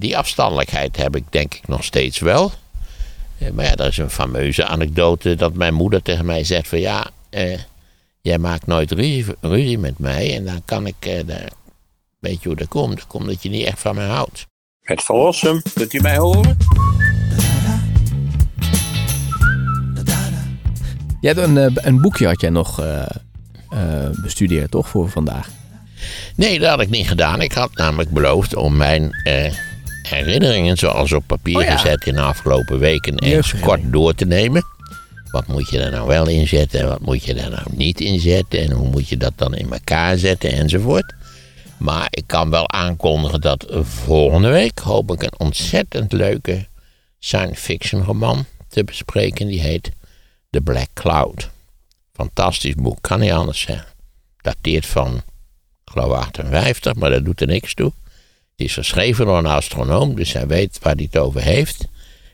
die afstandelijkheid heb ik denk ik nog steeds wel. Eh, maar ja, er is een fameuze anekdote dat mijn moeder tegen mij zegt van ja, eh, jij maakt nooit ruzie, ruzie, met mij en dan kan ik, eh, weet je hoe dat komt? Dat komt dat je niet echt van mij houdt. Het verlossen, kunt u mij horen? Jij had een, eh, een boekje had jij nog uh, uh, bestudeerd, toch, voor vandaag? Nee, dat had ik niet gedaan. Ik had namelijk beloofd om mijn herinneringen, zoals op papier oh gezet in de afgelopen weken, eens kort door te nemen. Wat moet je er nou wel inzetten en wat moet je er nou niet inzetten en hoe moet je dat dan in elkaar zetten enzovoort. Maar ik kan wel aankondigen dat volgende week hoop ik een ontzettend leuke science fiction roman te bespreken. Die heet The Black Cloud. Fantastisch boek, kan niet anders zijn. Dateert van, ik geloof 58, maar dat doet er niks toe. Is geschreven door een astronoom, dus hij weet waar hij het over heeft.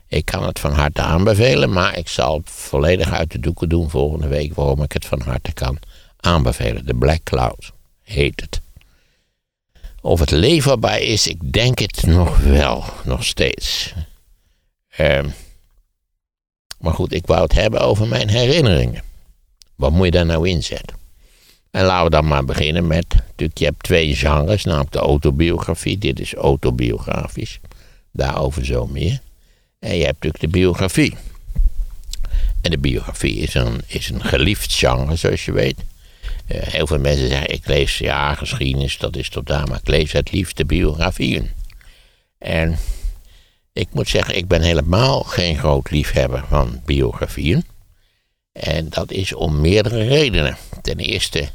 Ik kan het van harte aanbevelen, maar ik zal volledig uit de doeken doen volgende week waarom ik het van harte kan aanbevelen. The Black Cloud heet het. Of het leverbaar is, ik denk het nog wel, nog steeds. Ehm, maar goed, ik wou het hebben over mijn herinneringen. Wat moet je daar nou inzetten? En laten we dan maar beginnen met, natuurlijk, je hebt twee genres, namelijk de autobiografie. Dit is autobiografisch, daarover zo meer. En je hebt natuurlijk de biografie. En de biografie is een, is een geliefd genre, zoals je weet. Uh, heel veel mensen zeggen, ik lees ja, geschiedenis, dat is tot daar, maar ik lees het liefst de biografieën. En ik moet zeggen, ik ben helemaal geen groot liefhebber van biografieën. En dat is om meerdere redenen. Ten eerste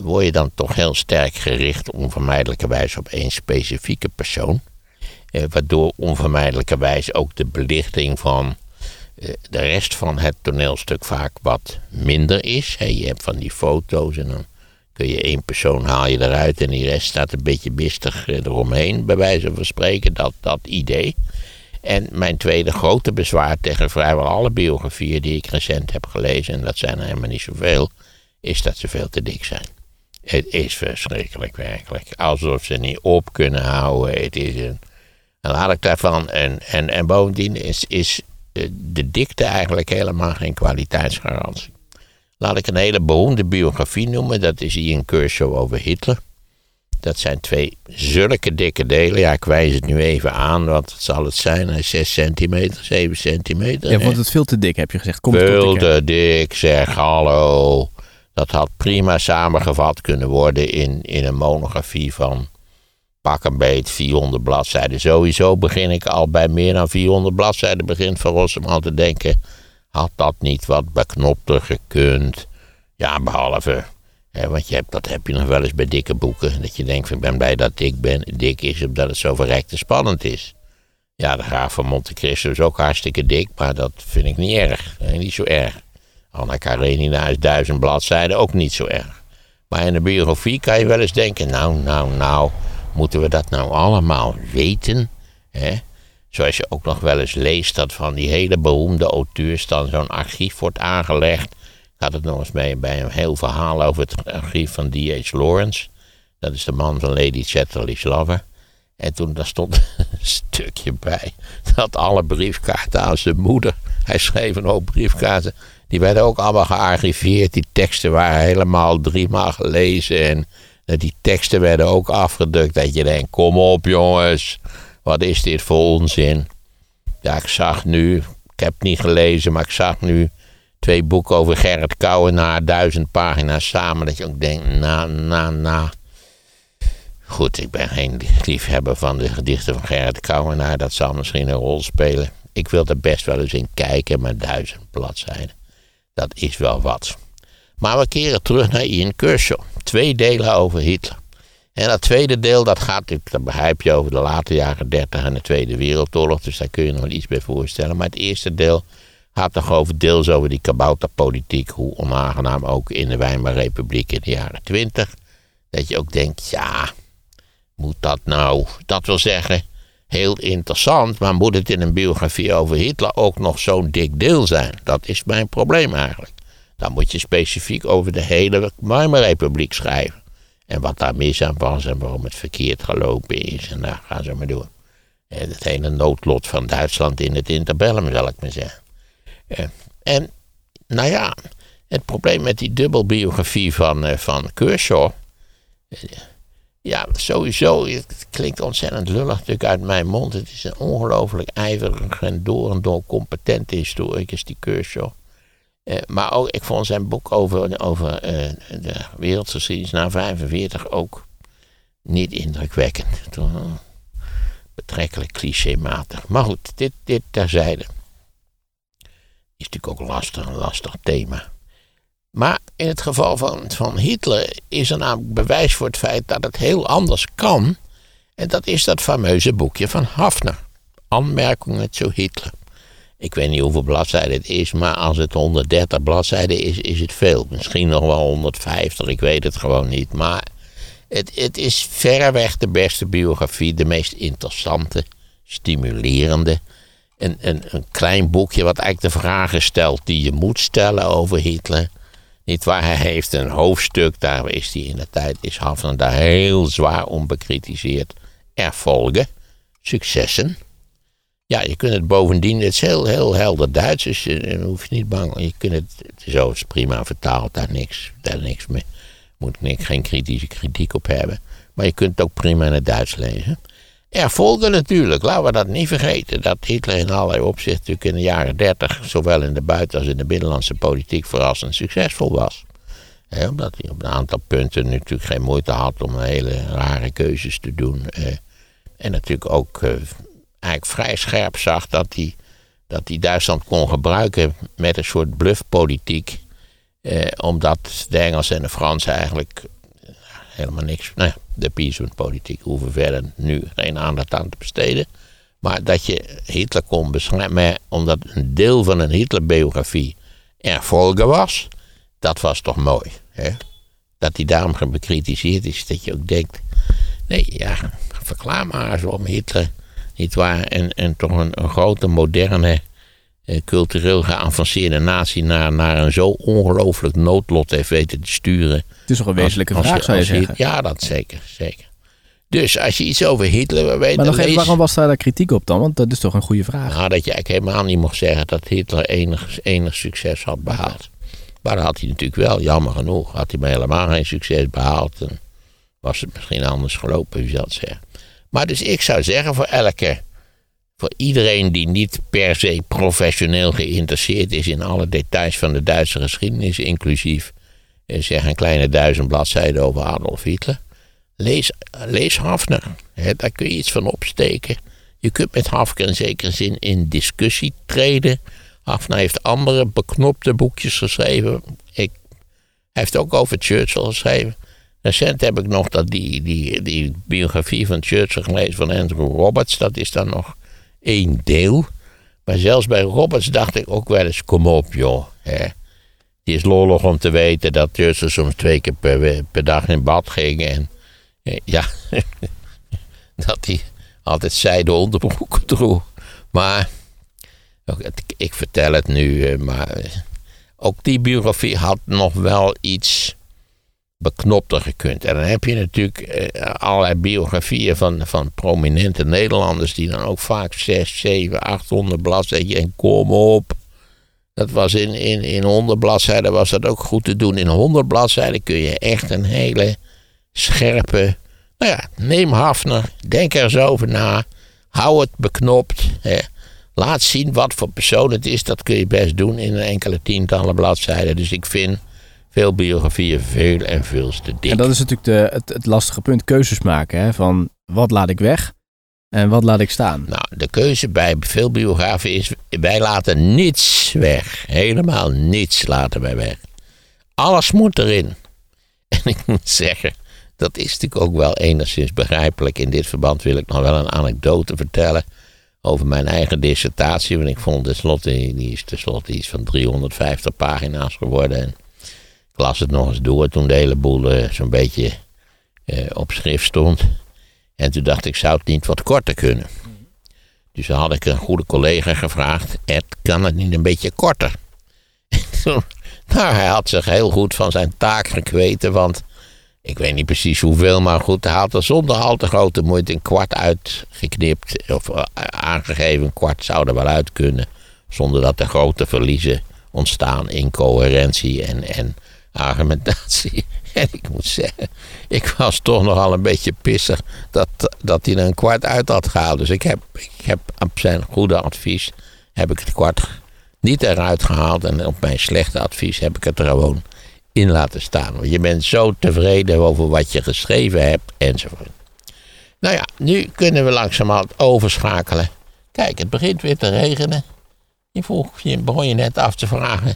word je dan toch heel sterk gericht onvermijdelijkerwijs op één specifieke persoon. Uh, waardoor onvermijdelijkerwijs ook de belichting van uh, de rest van het toneelstuk vaak wat minder is. Je hebt van die foto's en dan kun je één persoon haal je eruit en die rest staat een beetje mistig eromheen, bij wijze van spreken, dat, dat idee. En mijn tweede grote bezwaar tegen vrijwel alle biografieën die ik recent heb gelezen, en dat zijn er helemaal niet zoveel, is dat ze veel te dik zijn. Het is verschrikkelijk werkelijk. Alsof ze niet op kunnen houden. Het is een. En laat ik daarvan. En, en, en bovendien is, is de dikte eigenlijk helemaal geen kwaliteitsgarantie. Laat ik een hele beroemde biografie noemen. Dat is Ian Kershaw over Hitler. Dat zijn twee zulke dikke delen. Ja, ik wijs het nu even aan, wat zal het zijn? 6 centimeter, 7 centimeter. Ja, vond het veel te dik, heb je gezegd. Komt veel te dik, zeg hallo. Dat had prima samengevat kunnen worden in, in een monografie van pak een beet 400 bladzijden. Sowieso begin ik al bij meer dan 400 bladzijden begint Van al te denken... had dat niet wat beknopter gekund? Ja, behalve want je hebt, dat heb je nog wel eens bij dikke boeken. Dat je denkt, ik ben blij dat dik ben. Dik is omdat het zo verrekte spannend is. Ja, de graaf van Monte Cristo is ook hartstikke dik, maar dat vind ik niet erg. Niet zo erg. Anna Karenina is duizend bladzijden, ook niet zo erg. Maar in de biografie kan je wel eens denken, nou, nou, nou, moeten we dat nou allemaal weten? Hè? Zoals je ook nog wel eens leest dat van die hele beroemde auteurs dan zo'n archief wordt aangelegd gaat het nog eens mee bij een heel verhaal over het archief van D.H. Lawrence. Dat is de man van Lady Chatterley's Lover. En toen daar stond een stukje bij dat alle briefkaarten aan zijn moeder. Hij schreef een hoop briefkaarten. Die werden ook allemaal gearchiveerd. Die teksten waren helemaal driemaal gelezen. En die teksten werden ook afgedrukt. Dat je denkt: kom op jongens, wat is dit voor onzin? Ja, ik zag nu, ik heb het niet gelezen, maar ik zag nu twee boeken over Gerrit Kouwenaar, duizend pagina's samen. Dat je ook denkt, na, na, na. Goed, ik ben geen liefhebber van de gedichten van Gerrit Kouwenaar. Dat zal misschien een rol spelen. Ik wil er best wel eens in kijken, maar duizend bladzijden. Dat is wel wat. Maar we keren terug naar Ian Kershaw. Twee delen over Hitler. En dat tweede deel, dat gaat dat begrijp je, over de late jaren 30 en de Tweede Wereldoorlog. Dus daar kun je nog wel iets bij voorstellen. Maar het eerste deel gaat toch over deels over die kabouterpolitiek, hoe onaangenaam ook in de Weimarrepubliek in de jaren twintig. Dat je ook denkt, ja, moet dat nou, dat wil zeggen, heel interessant, maar moet het in een biografie over Hitler ook nog zo'n dik deel zijn? Dat is mijn probleem eigenlijk. Dan moet je specifiek over de hele Weimarrepubliek schrijven. En wat daar mis aan was en waarom het verkeerd gelopen is. En daar gaan ze maar door. het hele noodlot van Duitsland in het interbellum, zal ik maar zeggen. en, nou ja, het probleem met die dubbelbiografie van, van Kershaw. Ja, sowieso, het klinkt ontzettend lullig natuurlijk uit mijn mond. Het is een ongelooflijk ijverig en door en door competente historicus, die Kershaw. Eh, maar ook, ik vond zijn boek over, over uh, de wereldgeschiedenis na 45 ook niet indrukwekkend. Betrekkelijk clichématig. Maar goed, dit, dit terzijde. Is natuurlijk ook lastig, een lastig thema. Maar in het geval van, van Hitler is er namelijk bewijs voor het feit dat het heel anders kan. En dat is dat fameuze boekje van Hafner. Aanmerkingen zu Hitler. Ik weet niet hoeveel bladzijden het is, maar als het 130 bladzijden is, is het veel. Misschien nog wel 150, ik weet het gewoon niet. Maar het, het is verreweg de beste biografie, de meest interessante, stimulerende. Een, een, een klein boekje wat eigenlijk de vragen stelt die je moet stellen over Hitler. Niet waar, hij heeft een hoofdstuk, daar is hij in de tijd, is Hafner daar heel zwaar om bekritiseerd. Erfolgen, successen. Ja, je kunt het bovendien, het is heel, heel helder Duits, dus je hoeft niet bang. Je kunt het, het is prima vertaald, daar niks, daar niks mee. Moet ik geen kritische kritiek op hebben. Maar je kunt het ook prima in het Duits lezen. Er volgde natuurlijk, laten we dat niet vergeten, dat Hitler in allerlei opzichten natuurlijk in de jaren 30, zowel in de buiten- als in de binnenlandse politiek, verrassend succesvol was. omdat hij op een aantal punten natuurlijk geen moeite had om hele rare keuzes te doen. en natuurlijk ook eh, eigenlijk vrij scherp zag dat hij, dat hij Duitsland kon gebruiken met een soort bluffpolitiek. Eh, omdat de Engelsen en de Fransen eigenlijk helemaal niks. Nou ja, de Peacewood-politiek hoeven verder nu geen aandacht aan te besteden. Maar dat je Hitler kon beschermen, omdat een deel van een Hitler-biografie erfolgen was, dat was toch mooi. Hè? Dat hij daarom bekritiseerd is, dat je ook denkt: nee, ja, verklaar maar eens waarom Hitler, niet waar, en, en toch een, een grote, moderne cultureel geavanceerde natie naar, naar een zo ongelooflijk noodlot heeft weten te sturen. Het is toch een wezenlijke vraag, zou je zeggen? Ja, dat zeker, zeker. Dus als je iets over Hitler weet... Maar nog even, waarom was daar kritiek op dan? Want dat is toch een goede vraag? Nou, dat je eigenlijk helemaal niet mocht zeggen dat Hitler enig, enig succes had behaald. Maar dat had hij natuurlijk wel, jammer genoeg. Had hij maar helemaal geen succes behaald, dan was het misschien anders gelopen, u zal het zeggen. Maar dus ik zou zeggen, voor elke voor iedereen die niet per se professioneel geïnteresseerd is in alle details van de Duitse geschiedenis, inclusief eh, zeg een kleine duizend bladzijden over Adolf Hitler. Lees, lees Hafner. daar kun je iets van opsteken. Je kunt met Hafner in zekere zin in discussie treden. Hafner heeft andere beknopte boekjes geschreven. Ik, hij heeft ook over Churchill geschreven. Recent heb ik nog dat die, die, die biografie van Churchill gelezen van Andrew Roberts. Dat is dan nog één deel. Maar zelfs bij Roberts dacht ik ook wel eens, kom op joh. Hè. Die is lollig om te weten dat Churchill soms twee keer per, per dag in bad ging. En ja, dat hij altijd zijde onderbroeken droeg. Maar, ik vertel het nu, eh, maar eh, ook die biografie had nog wel iets beknopter gekund. En dan heb je natuurlijk eh, allerlei biografieën van, van prominente Nederlanders... die dan ook vaak 6, 7, 800 bladzijden... en kom op. Dat was in, in, in 100 bladzijden was dat ook goed te doen. In 100 bladzijden kun je echt een hele scherpe... Nou ja, neem Hafner, denk er eens over na. Hou het beknopt. Laat zien wat voor persoon het is. Dat kun je best doen in enkele tientallen bladzijden. Dus ik vind veel biografieën veel en veel te dik. En dat is natuurlijk de, het, het lastige punt, keuzes maken. Hè? Van wat laat ik weg en wat laat ik staan? Nou, de keuze bij veel biografen is, wij laten niets weg. Helemaal niets laten wij weg. Alles moet erin. En ik moet zeggen, dat is natuurlijk ook wel enigszins begrijpelijk. In dit verband wil ik nog wel een anekdote vertellen over mijn eigen dissertatie. Want ik vond tenslotte, die is tenslotte iets van 350 pagina's geworden. En ik las het nog eens door toen de hele boel uh, zo'n beetje uh, op schrift stond. En toen dacht ik, zou het niet wat korter kunnen? Dus dan had ik een goede collega gevraagd, Ed, kan het niet een beetje korter? nou, hij had zich heel goed van zijn taak gekweten, want ik weet niet precies hoeveel, maar goed, hij had er zonder al te grote moeite een kwart uitgeknipt. Of eh, aangegeven, een kwart zou er wel uit kunnen. Zonder dat er grote verliezen ontstaan in coherentie en, en argumentatie. En ik moet zeggen, ik was toch nogal een beetje pissig dat, dat hij er een kwart uit had gehaald. Dus ik heb, ik heb op zijn goede advies heb ik het kwart niet eruit gehaald. En op mijn slechte advies heb ik het er gewoon in laten staan. Want je bent zo tevreden over wat je geschreven hebt enzovoort. Nou ja, nu kunnen we langzamerhand overschakelen. Kijk, het begint weer te regenen. Je, vroeg, je begon je net af te vragen.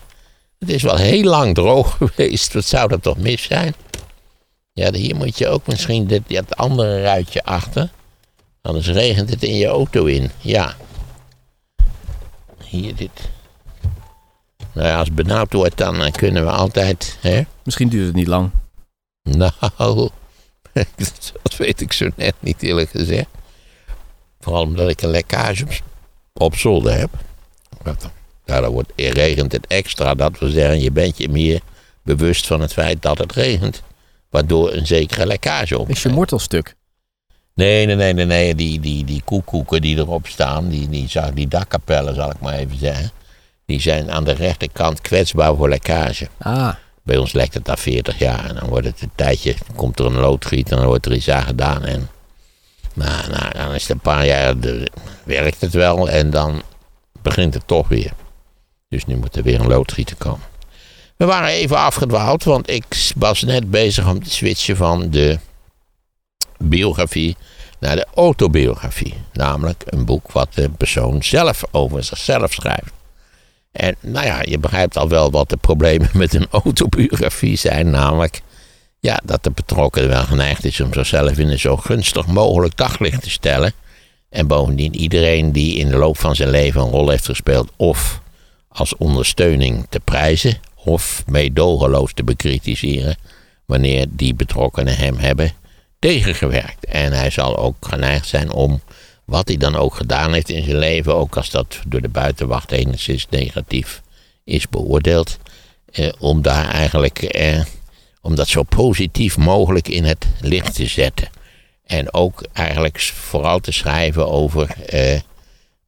Het is wel heel lang droog geweest. Wat zou dat toch mis zijn? Ja, hier moet je ook misschien dit, dat andere ruitje achter. Anders regent het in je auto in. Ja. Hier dit. Nou ja, als het benauwd wordt, dan eh, kunnen we altijd. Hè? Misschien duurt het niet lang. Nou, dat weet ik zo net niet eerlijk gezegd. Vooral omdat ik een lekkage op, zolder heb. Ja, dan wordt, regent het extra. Dat wil zeggen, je bent je meer bewust van het feit dat het regent. Waardoor een zekere lekkage op. Is je mortelstuk? Nee, nee, nee, nee, nee. Die, die, die koekoeken die erop staan, die, die, die dakkapellen zal ik maar even zeggen die zijn aan de rechterkant kwetsbaar voor lekkage. Ah. Bij ons lekt het al 40 jaar en dan wordt het een tijdje, komt er een loodgiet en dan wordt er iets aan gedaan. En nou, nou, dan is het een paar jaar, de, werkt het wel en dan begint het toch weer. Dus nu moet er weer een loodgieter komen. We waren even afgedwaald, want ik was net bezig om te switchen van de biografie naar de autobiografie. Namelijk een boek wat de persoon zelf over zichzelf schrijft. En nou ja, je begrijpt al wel wat de problemen met een autobiografie zijn. Namelijk ja, dat de betrokkenen wel geneigd is om zichzelf in een zo gunstig mogelijk daglicht te stellen. En bovendien iedereen die in de loop van zijn leven een rol heeft gespeeld, of als ondersteuning te prijzen, of meedogenloos te bekritiseren, wanneer die betrokkenen hem hebben tegengewerkt. En hij zal ook geneigd zijn om wat hij dan ook gedaan heeft in zijn leven, ook als dat door de buitenwacht enigszins negatief is beoordeeld, eh, om daar eigenlijk, eh, om dat zo positief mogelijk in het licht te zetten. En ook eigenlijk vooral te schrijven over eh,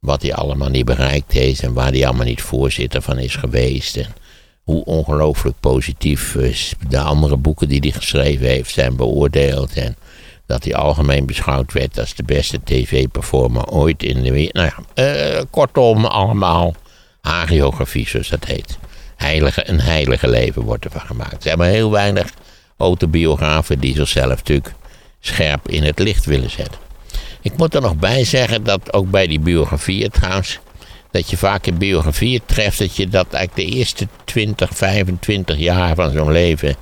wat hij allemaal niet bereikt heeft en waar hij allemaal niet voorzitter van is geweest. En hoe ongelooflijk positief de andere boeken die hij geschreven heeft zijn beoordeeld. En dat hij algemeen beschouwd werd als de beste tv-performer ooit in de wereld. Nou ja, uh, kortom, allemaal hagiografie, zoals dat heet. Heilige, een heilige leven wordt ervan gemaakt. Ze hebben heel weinig autobiografen die zichzelf natuurlijk scherp in het licht willen zetten. Ik moet er nog bij zeggen dat ook bij die biografieën trouwens, dat je vaak in biografieën treft dat je dat eigenlijk de eerste 20, 25 jaar van zo'n leven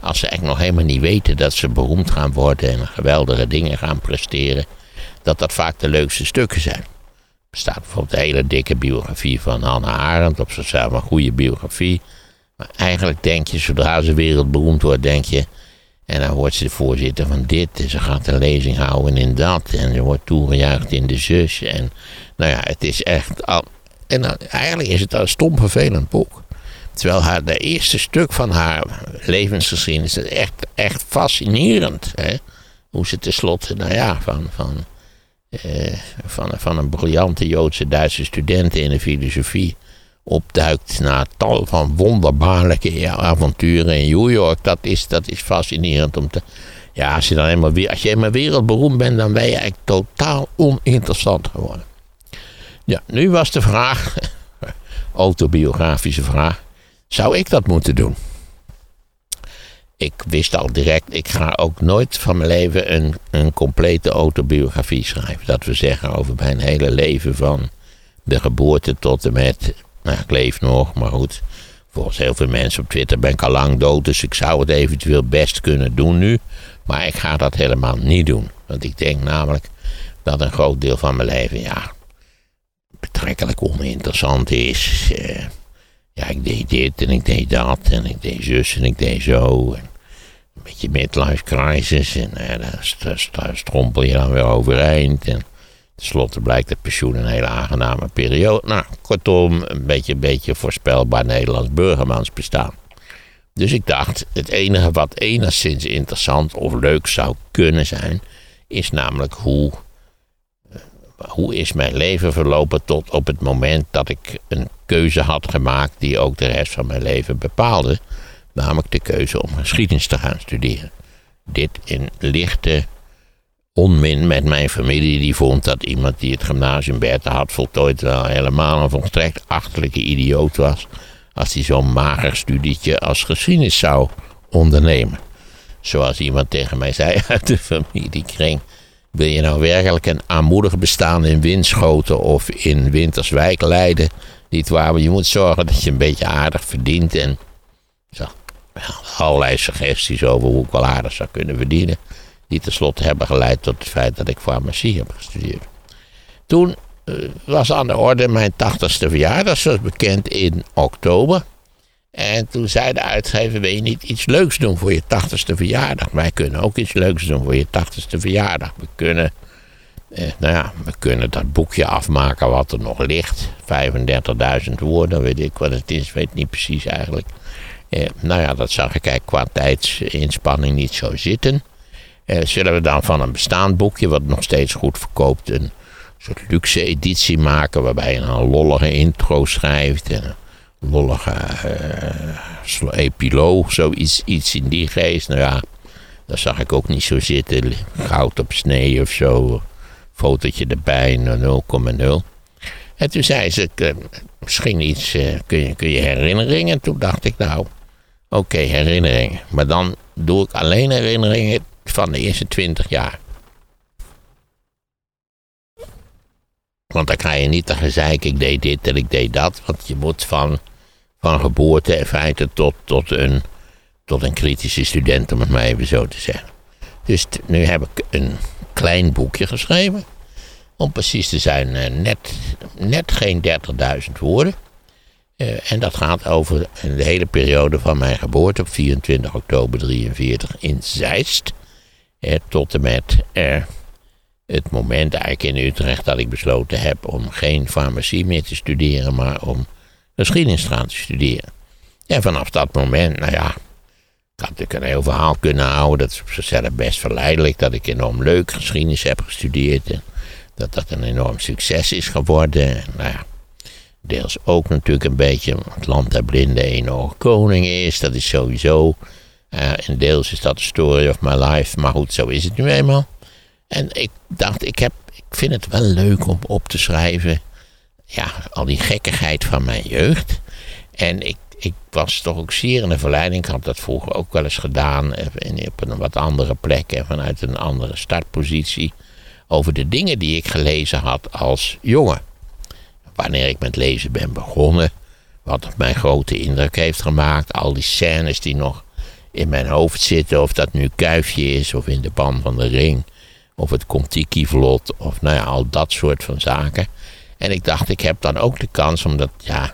als ze eigenlijk nog helemaal niet weten dat ze beroemd gaan worden en geweldige dingen gaan presteren, dat dat vaak de leukste stukken zijn. Er bestaat bijvoorbeeld een hele dikke biografie van Hannah Arendt, op zichzelf een goede biografie. Maar eigenlijk denk je, zodra ze wereldberoemd wordt, denk je, en dan wordt ze de voorzitter van dit, en ze gaat een lezing houden in dat, en ze wordt toegejuicht in de zus. En nou ja, het is echt al. En eigenlijk is het een stom vervelend boek. Terwijl haar, de eerste stuk van haar levensgeschiedenis is echt, echt fascinerend. Hè? Hoe ze tenslotte, nou ja, van, van, eh, van een briljante Joodse Duitse student in de filosofie opduikt naar tal van wonderbaarlijke avonturen in New York. Dat is, dat is fascinerend om te. Ja, als je dan weer, als je helemaal wereldberoemd bent, dan ben je eigenlijk totaal oninteressant geworden. Ja, nu was de vraag, autobiografische vraag. Zou ik dat moeten doen? Ik wist al direct, ik ga ook nooit van mijn leven een, een complete autobiografie schrijven. Dat we zeggen over mijn hele leven van de geboorte tot en met, nou ik leef nog, maar goed. Volgens heel veel mensen op Twitter ben ik al lang dood, dus ik zou het eventueel best kunnen doen nu. Maar ik ga dat helemaal niet doen. Want ik denk namelijk dat een groot deel van mijn leven, ja, betrekkelijk oninteressant is. Eh, ja, ik deed dit en ik deed dat en ik deed zus en ik deed zo. En een beetje midlife crisis en uh, daar, strompel je dan weer overeind. Tenslotte blijkt het pensioen een hele aangename periode. Nou, kortom, een beetje, een beetje voorspelbaar Nederlands burgermansbestaan. Dus ik dacht, het enige wat enigszins interessant of leuk zou kunnen zijn, is namelijk hoe, eh, hoe is mijn leven verlopen tot op het moment dat ik een keuze had gemaakt die ook de rest van mijn leven bepaalde. Namelijk de keuze om geschiedenis te gaan studeren. Dit in lichte onmin met mijn familie, die vond dat iemand die het gymnasium Bertha had voltooid wel helemaal een volstrekt achterlijke idioot was. Als hij zo'n mager studietje als geschiedenis zou ondernemen. Zoals iemand tegen mij zei uit de familiekring. Wil je nou werkelijk een aanmoedig bestaan in Winschoten of in Winterswijk leiden? Niet waar, maar je moet zorgen dat je een beetje aardig verdient. En zo, allerlei suggesties over hoe ik wel aardig zou kunnen verdienen. Die tenslotte hebben geleid tot het feit dat ik farmacie heb gestudeerd. Toen uh, was aan de orde mijn 80ste verjaardag, zoals bekend in oktober. En toen zei de uitgever, wil je niet iets leuks doen voor je 80ste verjaardag? Wij kunnen ook iets leuks doen voor je 80ste verjaardag. We kunnen, eh, nou ja, we kunnen dat boekje afmaken wat er nog ligt. 35.000 woorden, weet ik wat het is, weet niet precies eigenlijk. Eh, nou ja, dat zag ik eigenlijk qua tijdsinspanning niet zo zitten. Eh, zullen we dan van een bestaand boekje, wat nog steeds goed verkoopt, een soort luxe editie maken. Waarbij je een lollige intro schrijft. En een lollige uh, epiloog, zoiets iets in die geest. Nou ja, dat zag ik ook niet zo zitten. Goud op snee of zo. Fotootje erbij, 0,0. En toen zei ze, uh, misschien iets, uh, kun, je, kun je herinneringen? En toen dacht ik, nou, oké, herinneringen. Maar dan doe ik alleen herinneringen van de eerste twintig jaar. Want dan ga je niet te gezeik, ik deed dit en ik deed dat. Want je moet van, van geboorte in feite tot, tot, een, tot een kritische student, om het maar even zo te zeggen. Dus nu heb ik een klein boekje geschreven. Om precies te zijn, eh, net, net geen 30.000 woorden. Uh, en dat gaat over de hele periode van mijn geboorte op 24 oktober 43 in Zeist tot en met eh, het moment eigenlijk in Utrecht dat ik besloten heb om geen farmacie meer te studeren, maar om geschiedenis te gaan studeren. En vanaf dat moment, nou ja, ik had natuurlijk een heel verhaal kunnen houden. Dat is op zichzelf best verleidelijk. Dat ik enorm leuk geschiedenis heb gestudeerd. En dat dat een enorm succes is geworden. En, nou ja, deels ook natuurlijk een beetje het land der blinden één koning is. Dat is sowieso en deels is dat de story of my life, maar goed, zo is het nu eenmaal. En ik dacht, ik, heb, ik vind het wel leuk om op te schrijven. Ja, al die gekkigheid van mijn jeugd. En ik, ik was toch ook zeer in de verleiding. Ik had dat vroeger ook wel eens gedaan. In, op een wat andere plek en vanuit een andere startpositie. Over de dingen die ik gelezen had als jongen. Wanneer ik met lezen ben begonnen. Wat op mij grote indruk heeft gemaakt. Al die scènes die nog in mijn hoofd zitten. Of dat nu Kuifje is of in de pan van de ring. Of het Contiki-vlot. Of nou ja, al dat soort van zaken. En ik dacht, ik heb dan ook de kans, omdat ja,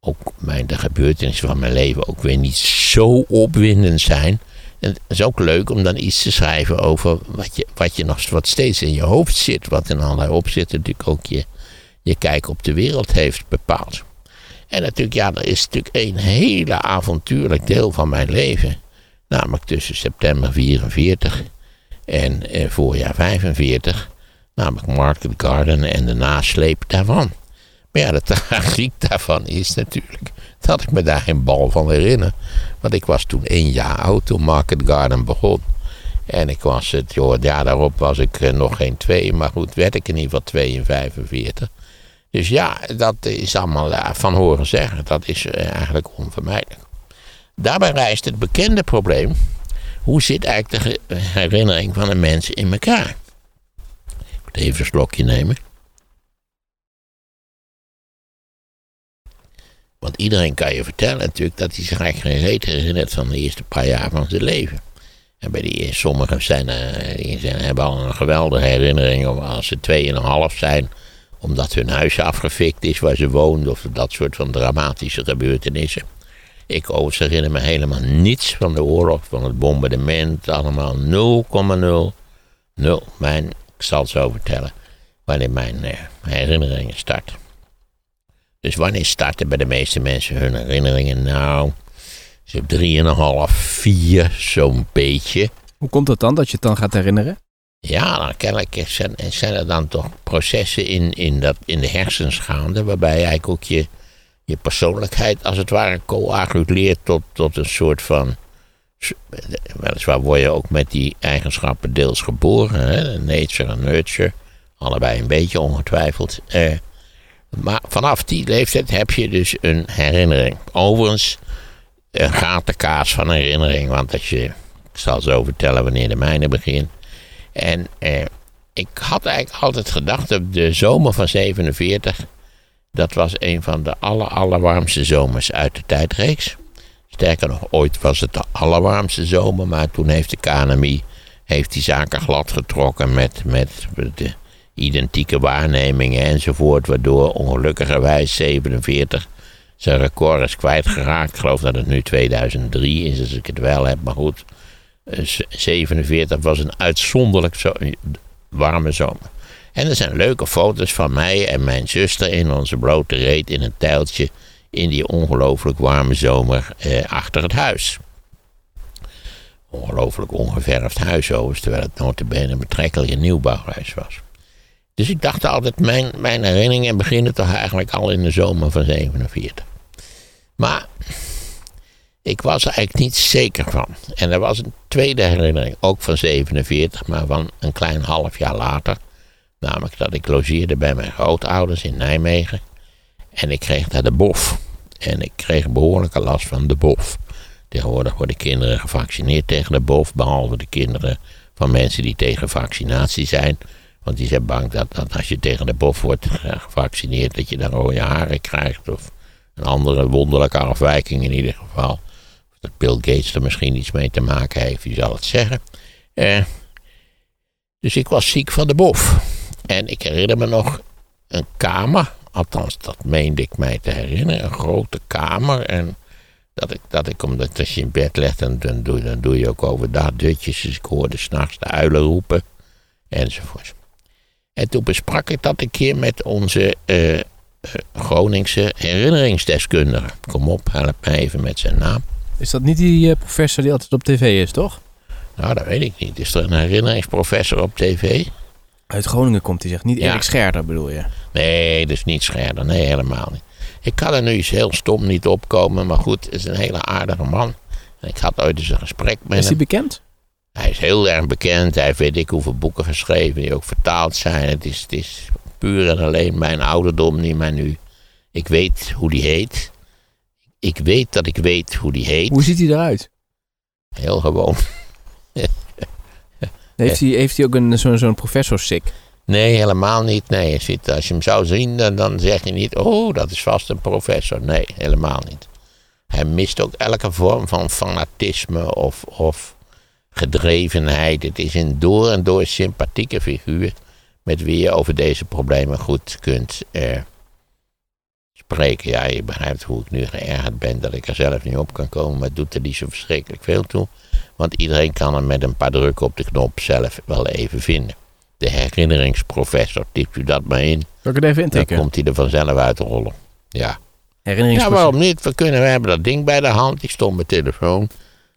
ook mijn, de gebeurtenissen van mijn leven ook weer niet zo opwindend zijn. En het is ook leuk om dan iets te schrijven over wat, je, wat, je nog, wat steeds in je hoofd zit. Wat in allerlei opzichten natuurlijk ook je, je kijk op de wereld heeft bepaald. En natuurlijk, ja, er is natuurlijk een hele avontuurlijk deel van mijn leven. Namelijk tussen september 44 en eh, voorjaar 45. Namelijk Market Garden en de nasleep daarvan. Maar ja, de tragiek daarvan is natuurlijk dat ik me daar geen bal van herinner. Want ik was toen één jaar oud toen Market Garden begon. En ik was het, joh, jaar daarop was ik eh, nog geen twee. Maar goed, werd ik in ieder geval 2 in 45. Dus ja, dat is allemaal uh, van horen zeggen. Dat is uh, eigenlijk onvermijdelijk. Daarbij rijst het bekende probleem. Hoe zit eigenlijk de herinnering van een mens in elkaar? Ik moet even een slokje nemen. Want iedereen kan je vertellen natuurlijk dat hij zich eigenlijk geen reet herinnert van de eerste paar jaar van zijn leven. En bij die, sommigen zijn, die zijn, hebben al een geweldige herinnering als ze tweeënhalf zijn omdat hun huis afgefikt is waar ze woonden. Of dat soort van dramatische gebeurtenissen. Ik overigens herinner me helemaal niets van de oorlog, van het bombardement. Allemaal 0,0. Mijn, ik zal het zo vertellen. Wanneer mijn eh, herinneringen starten. Dus wanneer starten bij de meeste mensen hun herinneringen? Nou, Zo'n drieënhalf, vier, zo'n beetje. Hoe komt het dan dat je het dan gaat herinneren? Ja, dan kennelijk zijn, zijn er dan toch processen in, in, dat, in de hersens gaande. waarbij eigenlijk ook je, je persoonlijkheid als het ware coaguleert tot, tot een soort van. Weliswaar word je ook met die eigenschappen deels geboren, hè? nature en nurture. Allebei een beetje ongetwijfeld. Eh, maar vanaf die leeftijd heb je dus een herinnering. Overigens, een gatenkaas van herinnering. Want als je, ik zal zo vertellen wanneer de mijne begint. En eh, ik had eigenlijk altijd gedacht dat de zomer van 47. Dat was een van de aller, allerwarmste zomers uit de tijdreeks. Sterker nog, ooit was het de allerwarmste zomer. Maar toen heeft de KNMI heeft die zaken glad getrokken met, met de identieke waarnemingen enzovoort. Waardoor ongelukkigerwijs 47 zijn record is kwijtgeraakt. Ik geloof dat het nu 2003 is, als ik het wel heb. Maar goed, 47 eh, was een uitzonderlijk zo, warme zomer. En er zijn leuke foto's van mij en mijn zuster in onze blote reet in een tuiltje in die ongelooflijk warme zomer eh, achter het huis. Ongelooflijk ongeverfd huis overigens, terwijl het notabene een betrekkelijk een nieuwbouwhuis was. Dus ik dacht altijd, mijn, mijn herinneringen beginnen toch eigenlijk al in de zomer van 47. Maar ik was er eigenlijk niet zeker van. En er was een tweede herinnering, ook van 47, maar van een klein half jaar later. Namelijk dat ik logeerde bij mijn grootouders in Nijmegen. En ik kreeg daar de bof. En ik kreeg behoorlijke last van de bof. Tegenwoordig worden kinderen gevaccineerd tegen de bof, behalve de kinderen van mensen die tegen vaccinatie zijn. Want die zijn bang dat, dat als je tegen de bof wordt gevaccineerd, dat je dan rode haren krijgt. Of een andere wonderlijke afwijking in ieder geval. Bill Gates er misschien iets mee te maken heeft, wie zal het zeggen. Eh, dus ik was ziek van de bof. En ik herinner me nog een kamer. Althans, dat meende ik mij te herinneren. Een grote kamer. En dat ik, dat ik omdat als je in bed legt, dan, dan, doe, dan doe je ook overdag dutjes. Dus ik hoorde s'nachts de uilen roepen. Enzovoort. En toen besprak ik dat een keer met onze uh, Groningse herinneringsdeskundige. Kom op, help me even met zijn naam. Is dat niet die uh, professor die altijd op tv is, toch? Nou, dat weet ik niet. Is er een herinneringsprofessor op tv? Uit Groningen komt hij, zegt. Niet Erik Scherder bedoel je? Nee, dus niet Scherder. Nee, helemaal niet. Ik kan er nu eens heel stom niet opkomen, maar goed, het is een hele aardige man. En ik had ooit eens een gesprek met hem. Is hij bekend? Hij is heel erg bekend. Hij heeft weet ik hoeveel boeken geschreven die ook vertaald zijn. Het is, het is puur en alleen mijn ouderdom die mij nu... Ik weet hoe die heet. Ik weet dat ik weet hoe die heet. Hoe ziet hij eruit? Heel gewoon. heeft, hij, heeft hij ook een, zo'n zo'n professor-sick? Nee, helemaal niet. Nee, als je hem zou zien, dan, dan zeg je niet... Oh, dat is vast een professor. Nee, helemaal niet. Hij mist ook elke vorm van fanatisme of... of gedrevenheid. Het is een door en door sympathieke figuur met wie je over deze problemen goed kunt eh, spreken. Ja, je begrijpt hoe ik nu geërgerd ben dat ik er zelf niet op kan komen, maar het doet er niet zo verschrikkelijk veel toe. Want iedereen kan hem met een paar drukken op de knop zelf wel even vinden. De herinneringsprofessor, typt u dat maar in. Zal ik het even intikken? Dan komt hij er vanzelf uit te rollen. Ja. Ja, waarom niet? We, kunnen, we hebben dat ding bij de hand. Ik stond mijn telefoon.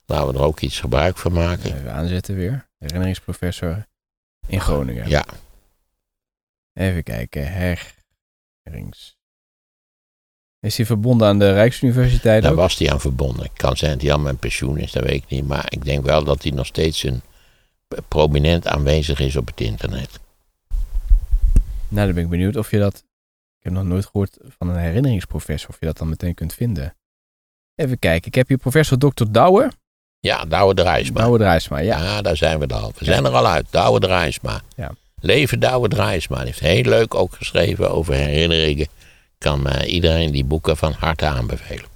Laten we er ook iets gebruik van maken. Even aanzetten weer. Herinneringsprofessor in Groningen. Ja. Even kijken. Herrings. Is hij verbonden aan de Rijksuniversiteit? Daar was hij aan verbonden. Ik kan zijn dat hij al mijn pensioen is, dat weet ik niet. Maar ik denk wel dat hij nog steeds een prominent aanwezig is op het internet. Nou, dan ben ik benieuwd of je dat. Ik heb nog nooit gehoord van een herinneringsprofessor, of je dat dan meteen kunt vinden. Even kijken. Ik heb hier professor Dr. Douwer. Ja, Douwe Drijsma. Douwe Drijsma, ja. Ja, daar zijn we al. We zijn er al uit. Douwe Drijsma. Ja. Leven Douwe Drijsma. Hij heeft heel leuk ook geschreven over herinneringen. Kan uh, iedereen die boeken van harte aanbevelen.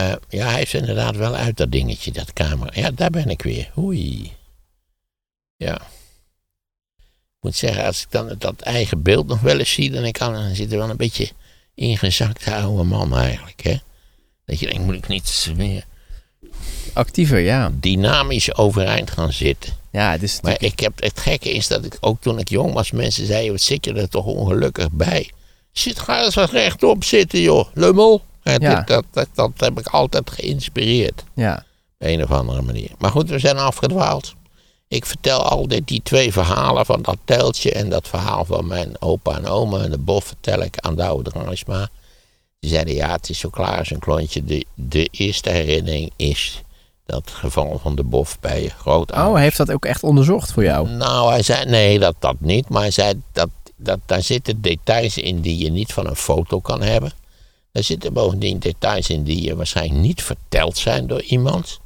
Uh, ja, hij is inderdaad wel uit dat dingetje, dat camera. Ja, daar ben ik weer. Oei. Ja. Ik moet zeggen, als ik dan dat eigen beeld nog wel eens zie, dan, ik dan zit er wel een beetje ingezakte oude man eigenlijk, hè. Dat je denkt, moet ik niet meer actiever, ja. Dynamisch overeind gaan zitten. Ja, het is maar ik heb, het gekke is dat ik ook toen ik jong was, mensen zeiden, wat zit je er toch ongelukkig bij? Zit, ga eens wat rechtop zitten, joh. Lummel, dat, dat, dat heb ik altijd geïnspireerd. Ja. Op een of andere manier. Maar goed, we zijn afgedwaald. Ik vertel altijd die twee verhalen van dat teltje en dat verhaal van mijn opa en oma. En de bof vertel ik aan Douwe Drangsma. Die zeiden, ja, het is zo klaar als een klontje. De, de eerste herinnering is dat geval van de bof bij je grootouders. Oh, hij heeft dat ook echt onderzocht voor jou? Nou, hij zei, nee, dat, dat niet. Maar hij zei, dat, dat, daar zitten details in die je niet van een foto kan hebben. Daar zitten bovendien details in die je waarschijnlijk niet verteld zijn door iemand.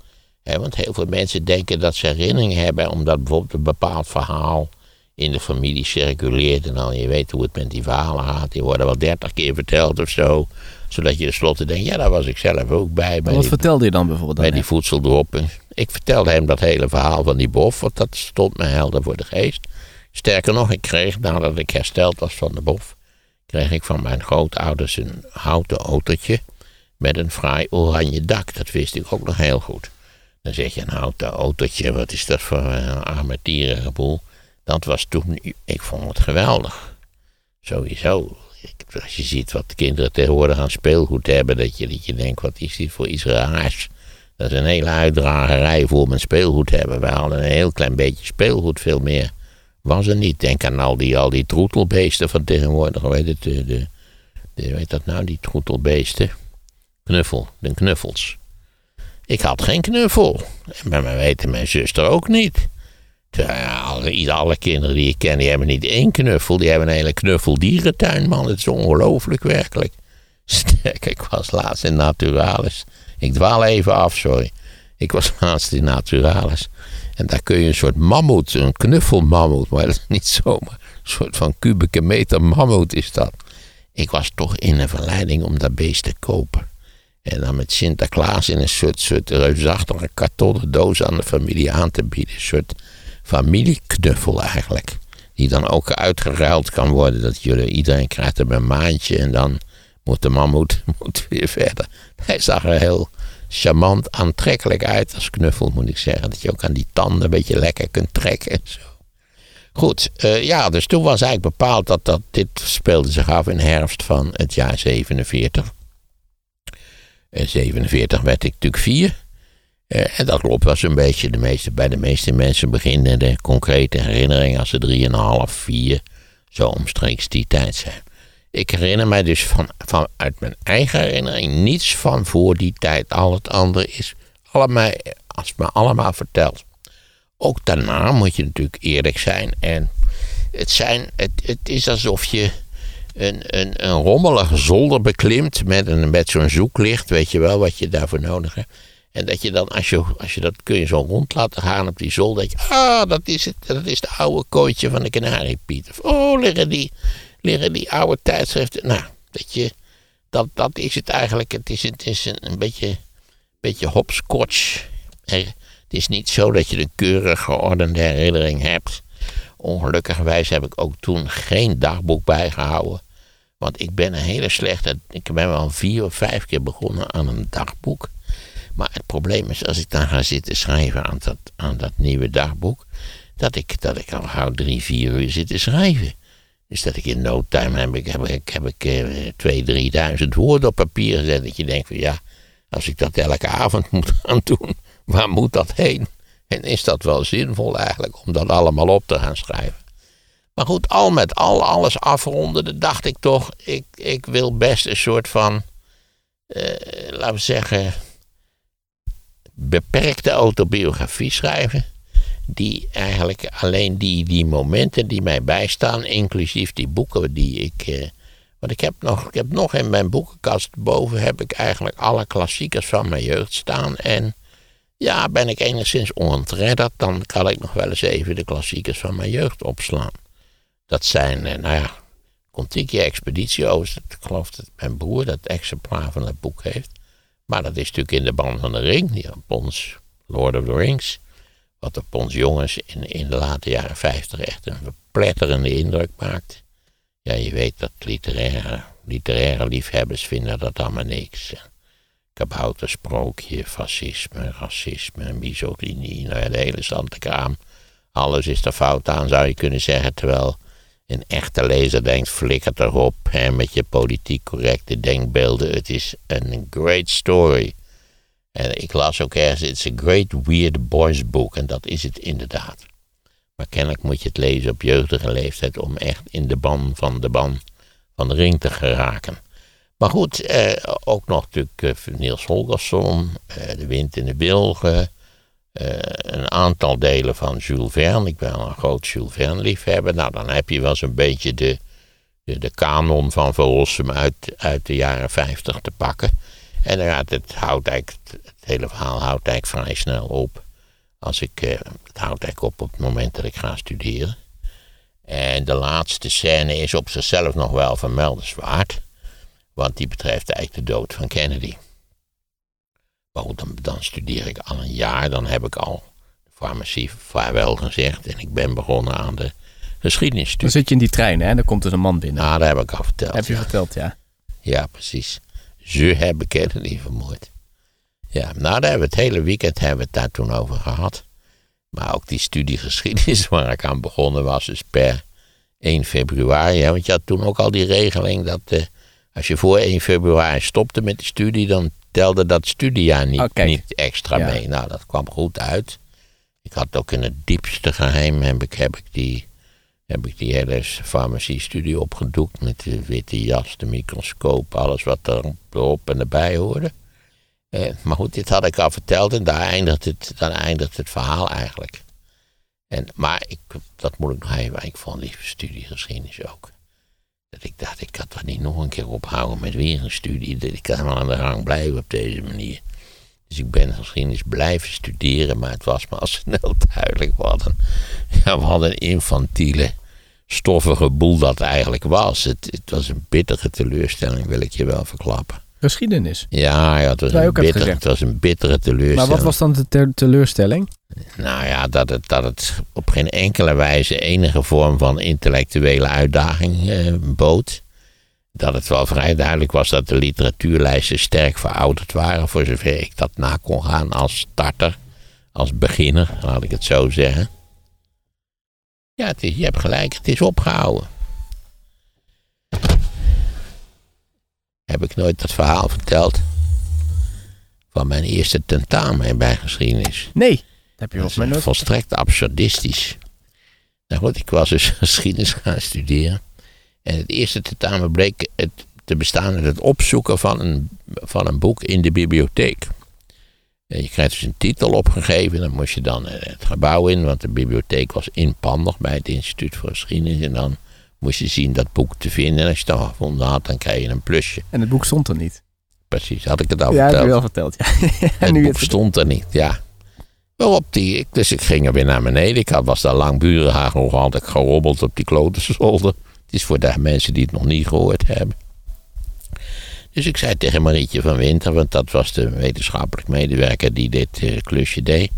Want heel veel mensen denken dat ze herinneringen hebben omdat bijvoorbeeld een bepaald verhaal in de familie circuleert. En dan je weet hoe het met die verhalen gaat. Die worden wel dertig keer verteld of zo. Zodat je tenslotte denkt, ja, daar was ik zelf ook bij. bij wat die- vertelde je dan bijvoorbeeld bij dan? die voedseldroppen. Ik vertelde hem dat hele verhaal van die bof, want dat stond me helder voor de geest. Sterker nog, ik kreeg nadat ik hersteld was van de bof, kreeg ik van mijn grootouders een houten autootje met een fraai oranje dak. Dat wist ik ook nog heel goed. Dan zeg je een houten autootje, wat is dat voor een armetierige boel? Dat was toen, ik vond het geweldig. Sowieso. Als je ziet wat de kinderen tegenwoordig aan speelgoed hebben, dat je, dat je denkt, wat is dit voor iets raars? Dat is een hele uitdragerij voor mijn speelgoed hebben. Wij hadden een heel klein beetje speelgoed, veel meer was er niet. Denk aan al die, al die troetelbeesten van tegenwoordig. Heet het? De, de, weet dat nou, die troetelbeesten? Knuffel, de knuffels. Ik had geen knuffel. En bij mij weten mijn zuster ook niet. Terwijl, alle, kinderen die ik ken, die hebben niet één knuffel. Die hebben een hele knuffeldierentuin, man. Het is ongelooflijk, werkelijk. Ik was laatst in Naturalis. Ik dwaal even af, sorry. Ik was laatst in Naturalis. En daar kun je een soort mammoet, een knuffelmammoet, maar dat is niet zomaar. Een soort van kubieke meter mammoet is dat. Ik was toch in een verleiding om dat beest te kopen. En dan met Sinterklaas in een soort, soort reusachtige kartonnen doos aan de familie aan te bieden. Een soort familieknuffel eigenlijk. Die dan ook uitgeruild kan worden. Dat jullie, iedereen krijgt er een maandje en dan moet de mammoet moet weer verder. Hij zag er heel charmant aantrekkelijk uit als knuffel moet ik zeggen. Dat je ook aan die tanden een beetje lekker kunt trekken en zo. Goed, eh, ja, dus toen was eigenlijk bepaald dat, dat dit speelde zich af in herfst van het jaar 47. In 47 werd ik natuurlijk vier. Eh, en dat klopt was een beetje de meeste, bij de meeste mensen beginnen de concrete herinneringen als ze drieënhalf, vier, zo omstreeks die tijd zijn. Ik herinner mij dus van, van uit mijn eigen herinnering niets van voor die tijd. Al het andere is allemaal, als me allemaal verteld. Ook daarna moet je natuurlijk eerlijk zijn. En het, zijn, het, het is alsof je een, een, een rommelige zolder beklimt met, een, met zo'n zoeklicht. Weet je wel wat je daarvoor nodig hebt. En dat je dan, als je, als je dat kun je zo rond laten gaan op die zolder. Dat je, ah, dat is het. Dat is de oude kooitje van de kanariepiet. Of, oh, liggen die, liggen die oude tijdschriften. Nou, dat je, dat, dat is het eigenlijk. Het is, het is een, beetje, beetje hopscotch. Het is niet zo dat je een keurig geordende herinnering hebt. Ongelukkigerwijs heb ik ook toen geen dagboek bijgehouden. Want ik ben een hele slechte. Ik ben wel vier of vijf keer begonnen aan een dagboek. Maar het probleem is, als ik dan ga zitten schrijven aan dat, aan dat nieuwe dagboek. Dat ik, dat ik al gauw drie, vier uur zit te schrijven. Dus dat ik in no time heb ik, heb ik, heb ik eh, twee, drieduizend woorden op papier gezet. Dat je denkt van ja, als ik dat elke avond moet gaan doen, waar moet dat heen? En is dat wel zinvol eigenlijk om dat allemaal op te gaan schrijven? Maar goed, al met al, alles afronden, dacht ik toch, ik, ik wil best een soort van, eh, laten we zeggen, beperkte autobiografie schrijven. Die eigenlijk alleen die, die momenten die mij bijstaan, inclusief die boeken die ik. Eh, want ik heb, nog, ik heb nog in mijn boekenkast boven heb ik eigenlijk alle klassiekers van mijn jeugd staan. En ja, ben ik enigszins ontredderd, dan kan ik nog wel eens even de klassiekers van mijn jeugd opslaan. Dat zijn, eh, nou ja, Contiki Expeditie Oost. Ik geloof dat mijn broer dat exemplaar van het boek heeft. Maar dat is natuurlijk in de band van de ring, die op ons Lord of the Rings. Wat op ons jongens in, in de late jaren 50 echt een verpletterende indruk maakt. Ja, je weet dat literaire, liefhebbers vinden dat allemaal niks. Kaboutersprookje, fascisme, racisme, misogynie, nou ja, de hele zante kraam. Alles is er fout aan, zou je kunnen zeggen. Terwijl een echte lezer denkt, flikkert erop hè, met je politiek correcte denkbeelden. Het is een great story. En ik las ook ergens, it's a great weird boys book. En dat is het inderdaad. Maar kennelijk moet je het lezen op jeugdige leeftijd om echt in de ban van de ban van de ring te geraken. Maar goed, eh, ook nog natuurlijk eh, Niels Holgersson, eh, De Wind in de Wilgen. Eh, een aantal delen van Jules Verne. Ik ben een groot Jules Verne liefhebber. Nou, dan heb je wel zo'n beetje de, de, de kanon van Verrossum uit, uit de jaren 50 te pakken. En dan gaat het, houdt eigenlijk, het hele verhaal houdt eigenlijk vrij snel op. Als ik, eh, het houdt eigenlijk op op het moment dat ik ga studeren. En de laatste scène is op zichzelf nog wel vermeldenswaard. Want die betreft eigenlijk de dood van Kennedy. Maar goed, dan, dan studeer ik al een jaar. Dan heb ik al de farmacie vaarwel gezegd. En ik ben begonnen aan de geschiedenisstudie. Dan zit je in die trein, hè? Dan komt er een man binnen. Nou, dat heb ik al verteld. Heb je ja. verteld, ja. Ja, precies. Ze hebben Kennedy vermoord. Ja, nou, daar hebben we het hele weekend hebben we het daar toen over gehad. Maar ook die studie geschiedenis waar ik aan begonnen was, dus per 1 februari. Hè, want je had toen ook al die regeling dat eh, als je voor 1 februari stopte met de studie, dan telde dat studiejaar niet, Oh, niet extra Ja. mee. Nou, dat kwam goed uit. Ik had ook in het diepste geheim heb ik, heb ik die heb ik die hele farmaciestudie opgedoekt met de witte jas, de microscoop, alles wat er erop en erbij hoorde. Eh, maar goed, dit had ik al verteld en daar eindigt het, dan eindigt het verhaal eigenlijk. En, maar ik, dat moet ik nog even, ik vond die studie geschiedenis ook. Dat ik dacht, ik kan toch niet nog een keer ophouden met weer een studie. Dat ik kan wel aan de gang blijven op deze manier. Dus ik ben geschiedenis blijven studeren, maar het was me al snel duidelijk wat ja, wat een infantiele, stoffige boel dat eigenlijk was. Het, het was een bittere teleurstelling, wil ik je wel verklappen. Geschiedenis. Ja, ja het, was een bittere, het was een bittere teleurstelling. Maar wat was dan de teleurstelling? Nou ja, dat het, dat het op geen enkele wijze enige vorm van intellectuele uitdaging eh, bood. Dat het wel vrij duidelijk was dat de literatuurlijsten sterk verouderd waren, voor zover ik dat na kon gaan als starter, als beginner, laat ik het zo zeggen. Ja, het is, je hebt gelijk, het is opgehouden. Heb ik nooit dat verhaal verteld van mijn eerste tentamen bij geschiedenis? Nee, dat heb je Dat is nooit. volstrekt absurdistisch. Nou goed, ik was dus geschiedenis gaan studeren. En het eerste tentamen bleek het te bestaan uit het opzoeken van een, van een boek in de bibliotheek. En je krijgt dus een titel opgegeven, dan moest je dan eh, het gebouw in, want de bibliotheek was inpandig bij het Instituut voor Geschiedenis. En dan moest je zien dat boek te vinden. En als je het dan gevonden had, dan kreeg je een plusje. En het boek stond er niet. Precies, had ik het al ja, heb je verteld. wel verteld. Ja. Het en nu boek het stond er niet, ja. Waarop die, ik- dus ik ging er weer naar beneden. Ik had, was daar langburig nog altijd gerobbeld op die klotensolder. Het is voor de mensen die het nog niet gehoord hebben. Dus ik zei tegen Marietje van Winter, want dat was de wetenschappelijk medewerker die dit eh, klusje deed.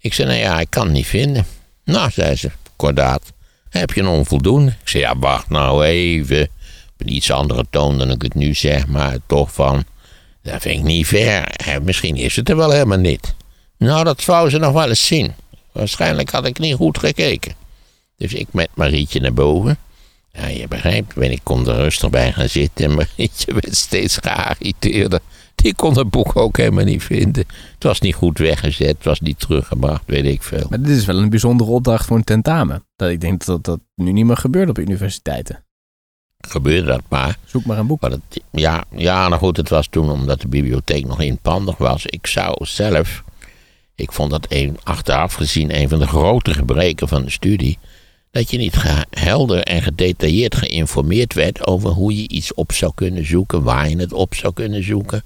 Ik zei, nou ja, ik kan het niet vinden. Nou, zei ze, kordaat, heb je een onvoldoende? Ik zei, ja, wacht nou even. Op een iets andere toon dan ik het nu zeg, maar toch van... Dat vind ik niet. Hè, Misschien is het er wel helemaal niet. Nou, dat wou ze nog wel eens zien. Waarschijnlijk had ik niet goed gekeken. Dus ik met Marietje naar boven. Ja, je begrijpt, ik kon er rustig bij gaan zitten. En Marietje werd steeds geagiteerder. Die kon het boek ook helemaal niet vinden. Het was niet goed weggezet, het was niet teruggebracht, weet ik veel. Maar dit is wel een bijzondere opdracht voor een tentamen. Dat ik denk dat dat nu niet meer gebeurt op universiteiten. Gebeurde dat maar. Zoek maar een boek. Maar het, ja, ja, nou goed, het was toen omdat de bibliotheek nog inpandig was. Ik zou zelf, ik vond dat een, achteraf gezien een van de grote gebreken van de studie. Dat je niet helder en gedetailleerd geïnformeerd werd over hoe je iets op zou kunnen zoeken, waar je het op zou kunnen zoeken.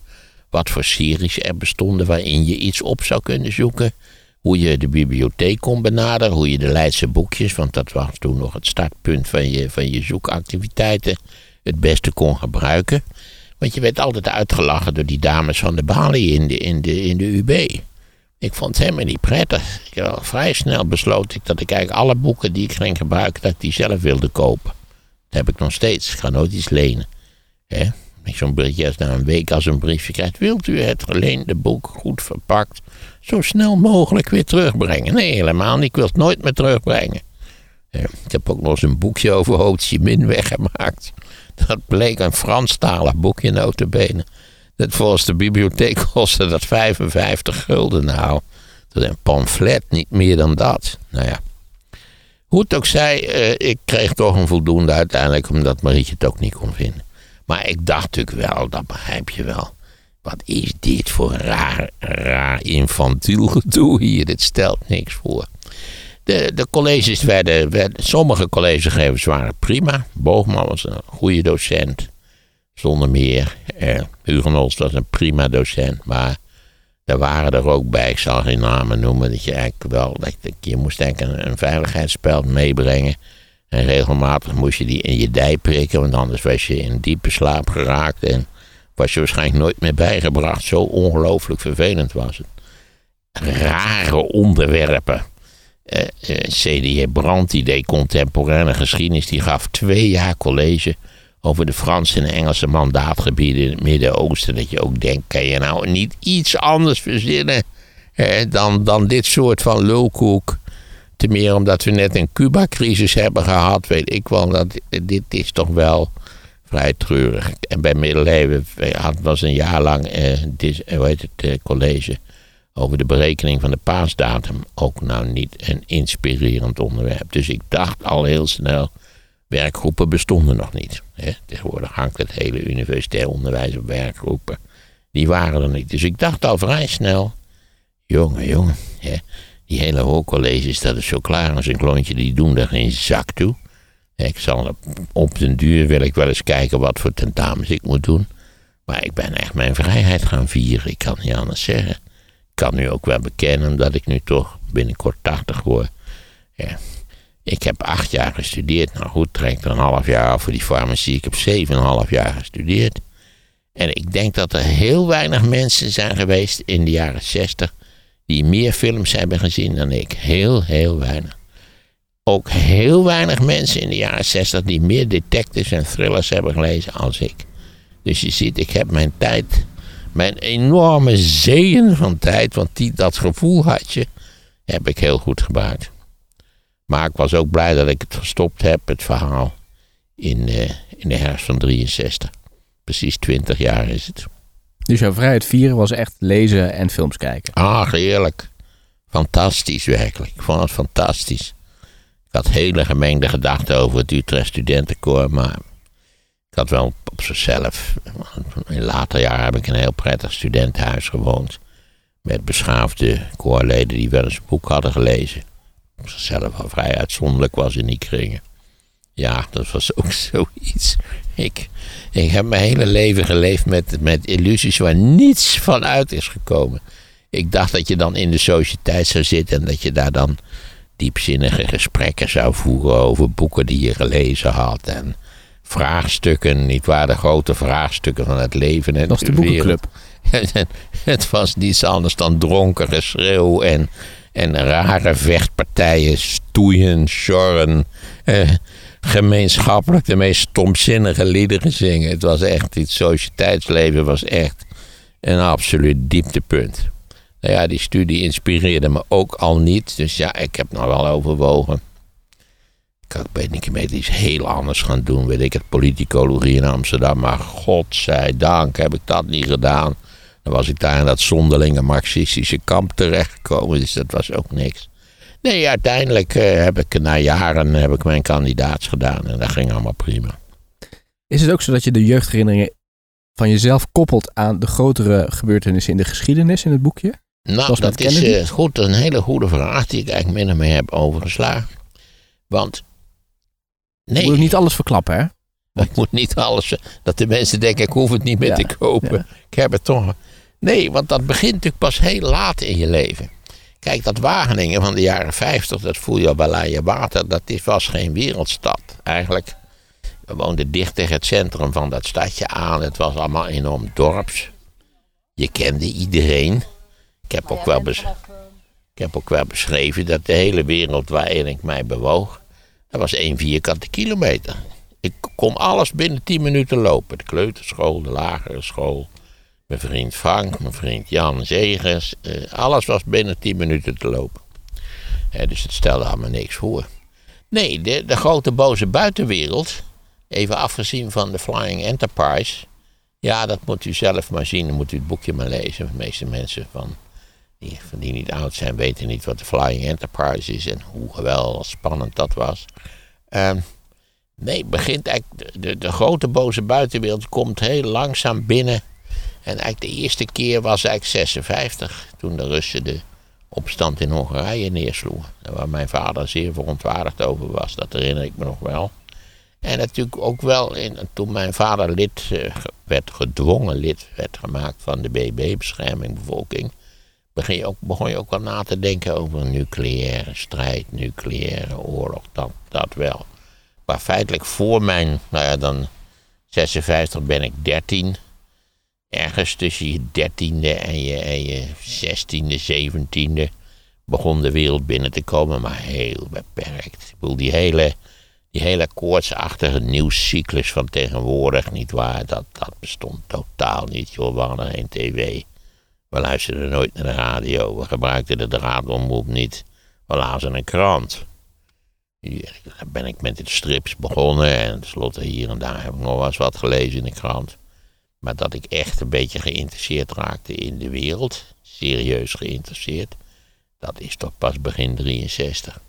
Wat voor series er bestonden waarin je iets op zou kunnen zoeken. Hoe je de bibliotheek kon benaderen, hoe je de Leidse boekjes, want dat was toen nog het startpunt van je, van je zoekactiviteiten, het beste kon gebruiken. Want je werd altijd uitgelachen door die dames van de balie in de, in de, in de UB. Ik vond het helemaal niet prettig. Ik vrij snel besloot ik dat ik eigenlijk alle boeken die ik ging gebruiken, dat ik die zelf wilde kopen. Dat heb ik nog steeds. Ik ga nooit iets lenen. Zo'n berichtje als na een week als een briefje krijgt. Wilt u het geleende boek goed verpakt zo snel mogelijk weer terugbrengen? Nee, helemaal niet. Ik wil het nooit meer terugbrengen. ik heb ook nog eens een boekje over Ho Chi Minh weggemaakt. Dat bleek een Franstalig boekje notabene. Dat volgens de bibliotheek kostte dat 55 gulden. Nou, dat is een pamflet, niet meer dan dat. Nou ja. Hoe het ook zij, eh, ik kreeg toch een voldoende uiteindelijk, omdat Marietje het ook niet kon vinden. Maar ik dacht natuurlijk wel, dat begrijp je wel. Wat is dit voor raar, raar infantiel gedoe hier? Dit stelt niks voor. De, de colleges werden, werden, sommige collegegevers waren prima. Boogman was een goede docent, zonder meer. Eh, was een prima docent, maar er waren er ook bij, ik zal geen namen noemen, dat je eigenlijk wel, dat je moest eigenlijk een, een meebrengen. En regelmatig moest je die in je dij prikken, want anders was je in diepe slaap geraakt en was je waarschijnlijk nooit meer bijgebracht. Zo ongelooflijk vervelend was het. Rare onderwerpen. Uh, uh, CDJ Brandt, die deed contemporaine geschiedenis, die gaf twee jaar college over de Franse en Engelse mandaatgebieden in het Midden-Oosten. Dat je ook denkt, kan je nou niet iets anders verzinnen dan, dan dit soort van lulkoek? Te meer omdat we net een Cuba-crisis hebben gehad, weet ik wel. Dat, dit is toch wel vrij treurig. En bij middeleeuwen was een jaar lang eh, dit, hoe heet het, eh, college over de berekening van de paasdatum ook nou niet een inspirerend onderwerp. Dus ik dacht al heel snel, werkgroepen bestonden nog niet. Tegenwoordig hangt het hele universitair onderwijs op werkgroepen. Die waren er niet. Dus ik dacht al vrij snel, jongen, jongen, die hele hoorcolleges, dat is zo klaar als een klontje, die doen er geen zak toe. Ik zal op den duur wil ik wel eens kijken wat voor tentamens ik moet doen. Maar ik ben echt mijn vrijheid gaan vieren. Ik kan niet anders zeggen. Ik kan nu ook wel bekennen dat ik nu toch binnenkort 80 word. Ja. Ik heb acht jaar gestudeerd. Nou goed, trek er een half jaar af voor die farmacie. Ik heb zeven en een half jaar gestudeerd. En ik denk dat er heel weinig mensen zijn geweest in de jaren 60 die meer films hebben gezien dan ik. Heel, heel weinig ook heel weinig mensen in de jaren 60 die meer detectives en thrillers hebben gelezen als ik. Dus je ziet, ik heb mijn tijd, mijn enorme zeeën van tijd, want die, dat gevoel had je, heb ik heel goed gebruikt. Maar ik was ook blij dat ik het gestopt heb, het verhaal, in, uh, in de herfst van 63. Precies 20 jaar is het. Dus jouw vrijheid vieren was echt lezen en films kijken? Ah, heerlijk. Fantastisch werkelijk. Ik vond het fantastisch. Ik had hele gemengde gedachten over het Utrecht Studentenkoor, maar ik had wel op zichzelf. In later jaren heb ik in een heel prettig studentenhuis gewoond. Met beschaafde koorleden die wel eens een boek hadden gelezen. Op zichzelf al vrij uitzonderlijk was in die kringen. Ja, dat was ook zoiets. Ik, ik heb mijn hele leven geleefd met, met illusies waar niets van uit is gekomen. Ik dacht dat je dan in de sociëteit zou zitten en dat je daar dan diepzinnige gesprekken zou voeren over boeken die je gelezen had. En vraagstukken, niet waar, de grote vraagstukken van het leven en was de, de boekenclub. het was niets anders dan dronken geschreeuw en, en rare vechtpartijen, stoeien, sjorren. Eh, gemeenschappelijk de meest stomzinnige liederen zingen. Het was echt, het sociëteitsleven was echt een absoluut dieptepunt. Nou ja, die studie inspireerde me ook al niet. Dus ja, ik heb nog wel overwogen. Ik ben ik iets heel anders gaan doen. Weet ik het, politicologie in Amsterdam. Maar godzijdank heb ik dat niet gedaan. Dan was ik daar in dat zonderlinge marxistische kamp terechtgekomen. Dus dat was ook niks. Nee, uiteindelijk eh, heb ik na jaren heb ik mijn kandidaats gedaan. En dat ging allemaal prima. Is het ook zo dat je de jeugdherinneringen van jezelf koppelt aan de grotere gebeurtenissen in de geschiedenis in het boekje? Nou, dat is uh, goed, een hele goede vraag die ik eigenlijk minder mee heb overgeslagen. Want. Nee. Je moet niet alles verklappen, hè? Ik moet niet alles. Dat de mensen denken: ik hoef het niet meer te kopen. Ik heb het toch. Nee, want dat begint natuurlijk pas heel laat in je leven. Kijk, dat Wageningen van de jaren 50, dat voel je bij je water, dat was geen wereldstad. Eigenlijk, we woonden dicht tegen het centrum van dat stadje aan. Het was allemaal enorm dorps. Je kende iedereen. Ik heb, ook wel ik heb ook wel beschreven dat de hele wereld waarin ik mij bewoog, dat was één vierkante kilometer. Ik kon alles binnen tien minuten lopen. De kleuterschool, de lagere school, mijn vriend Frank, mijn vriend Jan Zegers. Eh, alles was binnen tien minuten te lopen. dus het stelde allemaal niks voor. Nee, de, de grote boze buitenwereld, even afgezien van de Flying Enterprise. Ja, dat moet u zelf maar zien. Dan moet u het boekje maar lezen. De meeste mensen van die, van die niet oud zijn, weten niet wat de Flying Enterprise is en hoe geweldig spannend dat was. Ehm, nee, begint eigenlijk, de, de, de, grote boze buitenwereld komt heel langzaam binnen. En eigenlijk de eerste keer was eigenlijk 56, toen de Russen de opstand in Hongarije neersloegen. Waar mijn vader zeer verontwaardigd over was, dat herinner ik me nog wel. En natuurlijk ook wel in, toen mijn vader lid uh, werd gedwongen lid werd gemaakt van de BB, bescherming bevolking, begon je, ook, begon je ook wel na te denken over nucleaire strijd, nucleaire oorlog, dat, dat wel. Maar feitelijk voor mijn, nou ja, dan 56 ben ik 13. Ergens tussen je dertiende en je, en je zestiende, zeventiende begon de wereld binnen te komen, maar heel beperkt. Ik bedoel, die hele, die hele koortsachtige nieuwscyclus van tegenwoordig, niet waar, dat, dat bestond totaal niet. Joh, we hadden geen tv. We luisterden nooit naar de radio. We gebruikten de draadomroep niet. We lazen een krant. Hier ben ik met de strips begonnen. En tenslotte hier en daar heb ik nog wel eens wat gelezen in de krant. Maar dat ik echt een beetje geïnteresseerd raakte in de wereld. Serieus geïnteresseerd. Dat is toch pas begin 63.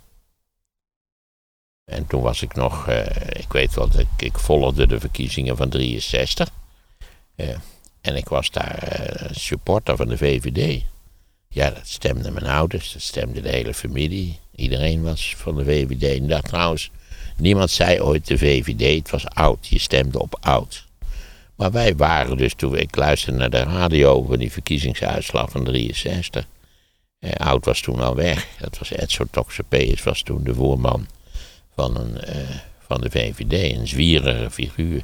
En toen was ik nog, uh, ik weet wel, ik, volgde de verkiezingen van 63. Uh, en ik was daar uh, supporter van de VVD. Ja, dat stemden mijn ouders, dat stemde de hele familie. Iedereen was van de VVD. En dat trouwens, niemand zei ooit de VVD, het was oud. Je stemde op oud. Maar wij waren dus, toen ik luisterde naar de radio over die verkiezingsuitslag van 63. Eh, oud was toen al weg. Dat was Edso Toxopeus, was toen de voorman van, een, eh, van de VVD. Een zwierige figuur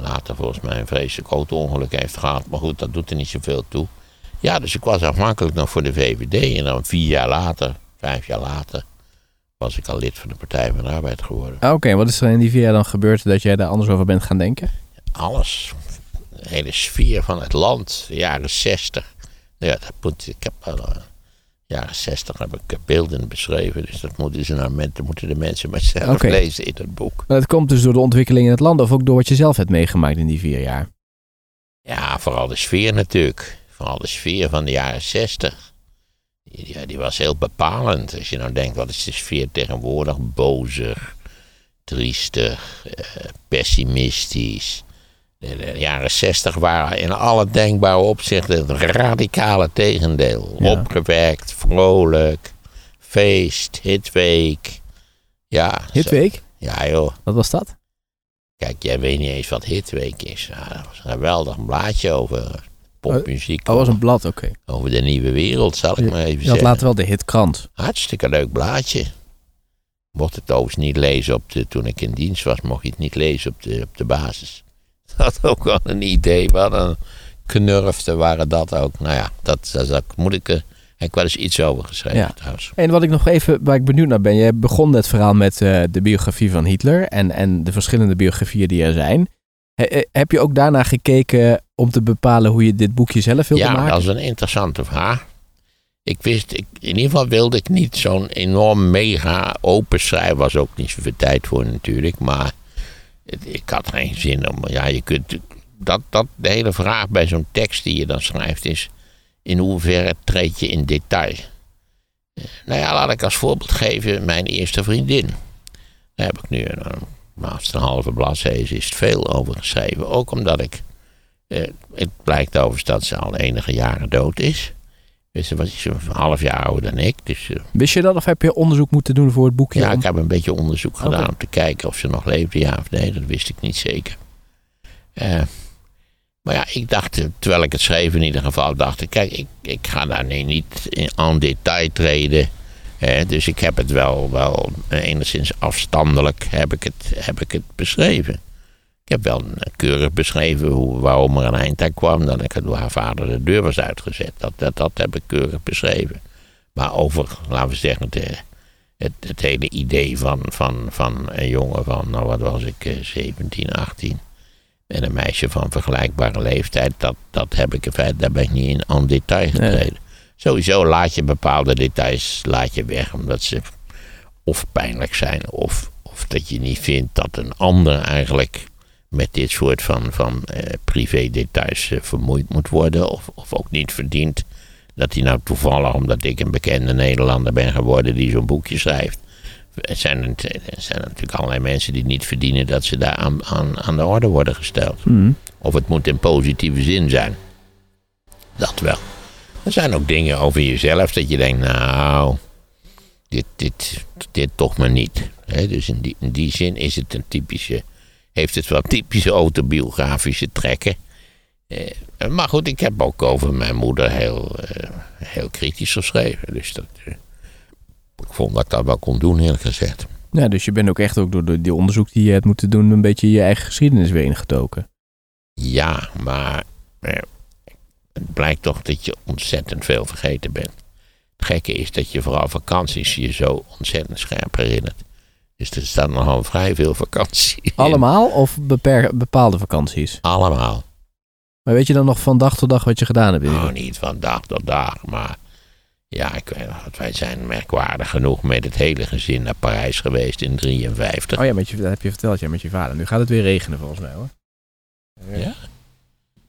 later volgens mij een vreselijk auto-ongeluk heeft gehad. Maar goed, dat doet er niet zoveel toe. Ja, dus ik was afhankelijk nog voor de VVD. En dan vier jaar later, vijf jaar later, was ik al lid van de Partij van de Arbeid geworden. Ah, oké, wat is er in die vier jaar dan gebeurd dat jij daar anders over bent gaan denken? Alles. De hele sfeer van het land, de jaren zestig. Ja, dat moet, ik heb al jaren 60 heb ik beelden beschreven. Dus dat moeten, ze nou, moeten de mensen maar zelf lezen in het boek. Maar het komt dus door de ontwikkeling in het land of ook door wat je zelf hebt meegemaakt in die vier jaar? Ja, vooral de sfeer natuurlijk. Vooral de sfeer van de jaren 60. Ja, die was heel bepalend. Als je nou denkt, wat is de sfeer tegenwoordig? Bozig, triestig, eh, pessimistisch. De, jaren zestig waren in alle denkbare opzichten het radicale tegendeel. Opgewerkt, vrolijk, feest, hitweek. Ja, hitweek? Ja joh. Wat was dat? Kijk, jij weet niet eens wat hitweek is. Ja, dat was een geweldig blaadje over popmuziek. Oh, was een blad, oké. Over de nieuwe wereld, zal ik maar even zeggen. Had later wel de hitkrant. Hartstikke leuk blaadje. Mocht het overigens niet lezen op de, toen ik in dienst was, mocht je het niet lezen op de, op de basis had ook wel een idee. Wat een knurfte waren dat ook. Nou ja, dat, dat, moet ik. Uh, heb ik wel eens iets over geschreven ja. trouwens. En wat ik nog even, waar ik benieuwd naar ben. Je begon het verhaal met uh, de biografie van Hitler en, en de verschillende biografieën die er zijn. He, heb je ook daarna gekeken om te bepalen hoe je dit boekje zelf wilde maken? Ja, dat is een interessante vraag. Ik wist, ik, in ieder geval wilde ik niet zo'n enorm mega open schrijven. Was ook niet zoveel tijd voor natuurlijk. Maar ik had geen zin om. Ja, je kunt. Dat, dat, de hele vraag bij zo'n tekst die je dan schrijft is. In hoeverre treed je in detail? Nou ja, laat ik als voorbeeld geven mijn eerste vriendin. Daar heb ik nu een, naast een halve bladzijde is het veel over geschreven. Ook omdat ik. Eh, het blijkt overigens dat ze al enige jaren dood is. Dus ze was een half jaar ouder dan ik. Dus, uh, Wist je dat of heb je onderzoek moeten doen voor het boekje? Ja, ik heb een beetje onderzoek gedaan om te kijken of ze nog leefde, ja of nee. Dat wist ik niet zeker. Uh, maar ja, ik dacht, eh, terwijl ik het schreef in ieder geval, dacht ik, kijk, ik, ik ga daar nee, niet in aan detail treden. Hè, dus ik heb het wel, wel enigszins afstandelijk heb ik het, heb ik het beschreven. Ik heb wel keurig beschreven hoe, waarom er een eind aan kwam. Dat ik door haar vader de deur was uitgezet. Dat, dat, dat heb ik keurig beschreven. Maar over, laten we zeggen, het, het hele idee van, van, van een jongen van, nou wat was ik, 17, eh, 18. En een meisje van vergelijkbare leeftijd. Dat, dat heb ik in feite, daar ben ik niet in aan detail getreden. Sowieso laat je bepaalde details laat je weg. Omdat ze of pijnlijk zijn, of, of dat je niet vindt dat een ander eigenlijk met dit soort van, van eh, privé details eh, vermoeid moet worden, of, of ook niet verdient dat hij nou toevallig, omdat ik een bekende Nederlander ben geworden die zo'n boekje schrijft. Er zijn, er zijn natuurlijk allerlei mensen die niet verdienen dat ze daar aan, aan, aan de orde worden gesteld. Mhm. Of het moet in positieve zin zijn. Dat wel. Er zijn ook dingen over jezelf dat je denkt, nou, dit, dit, dit toch maar niet. Dus in die, in die zin is het een typische, heeft het wel typische autobiografische trekken. Eh, maar goed, ik heb ook over mijn moeder heel, eh, heel kritisch geschreven. Dus dat, eh, ik vond dat ik dat wel kon doen, eerlijk gezegd. Ja, dus je bent ook echt ook door de, die onderzoek die je hebt moeten doen... een beetje je eigen geschiedenis weer ingetoken. Ja, maar het blijkt toch dat je ontzettend veel vergeten bent. Het gekke is dat je vooral vakanties je zo ontzettend scherp herinnert. Dus er staat nogal vrij veel vakantie in. Allemaal of beper- bepaalde vakanties? Allemaal. Maar weet je dan nog van dag tot dag wat je gedaan hebt? Nou, niet van dag tot dag, maar ja, ik weet wij zijn merkwaardig genoeg met het hele gezin naar Parijs geweest in 53. Oh ja, met je, dat heb je verteld, ja, met je vader. Nu gaat het weer regenen volgens mij hoor. Ja?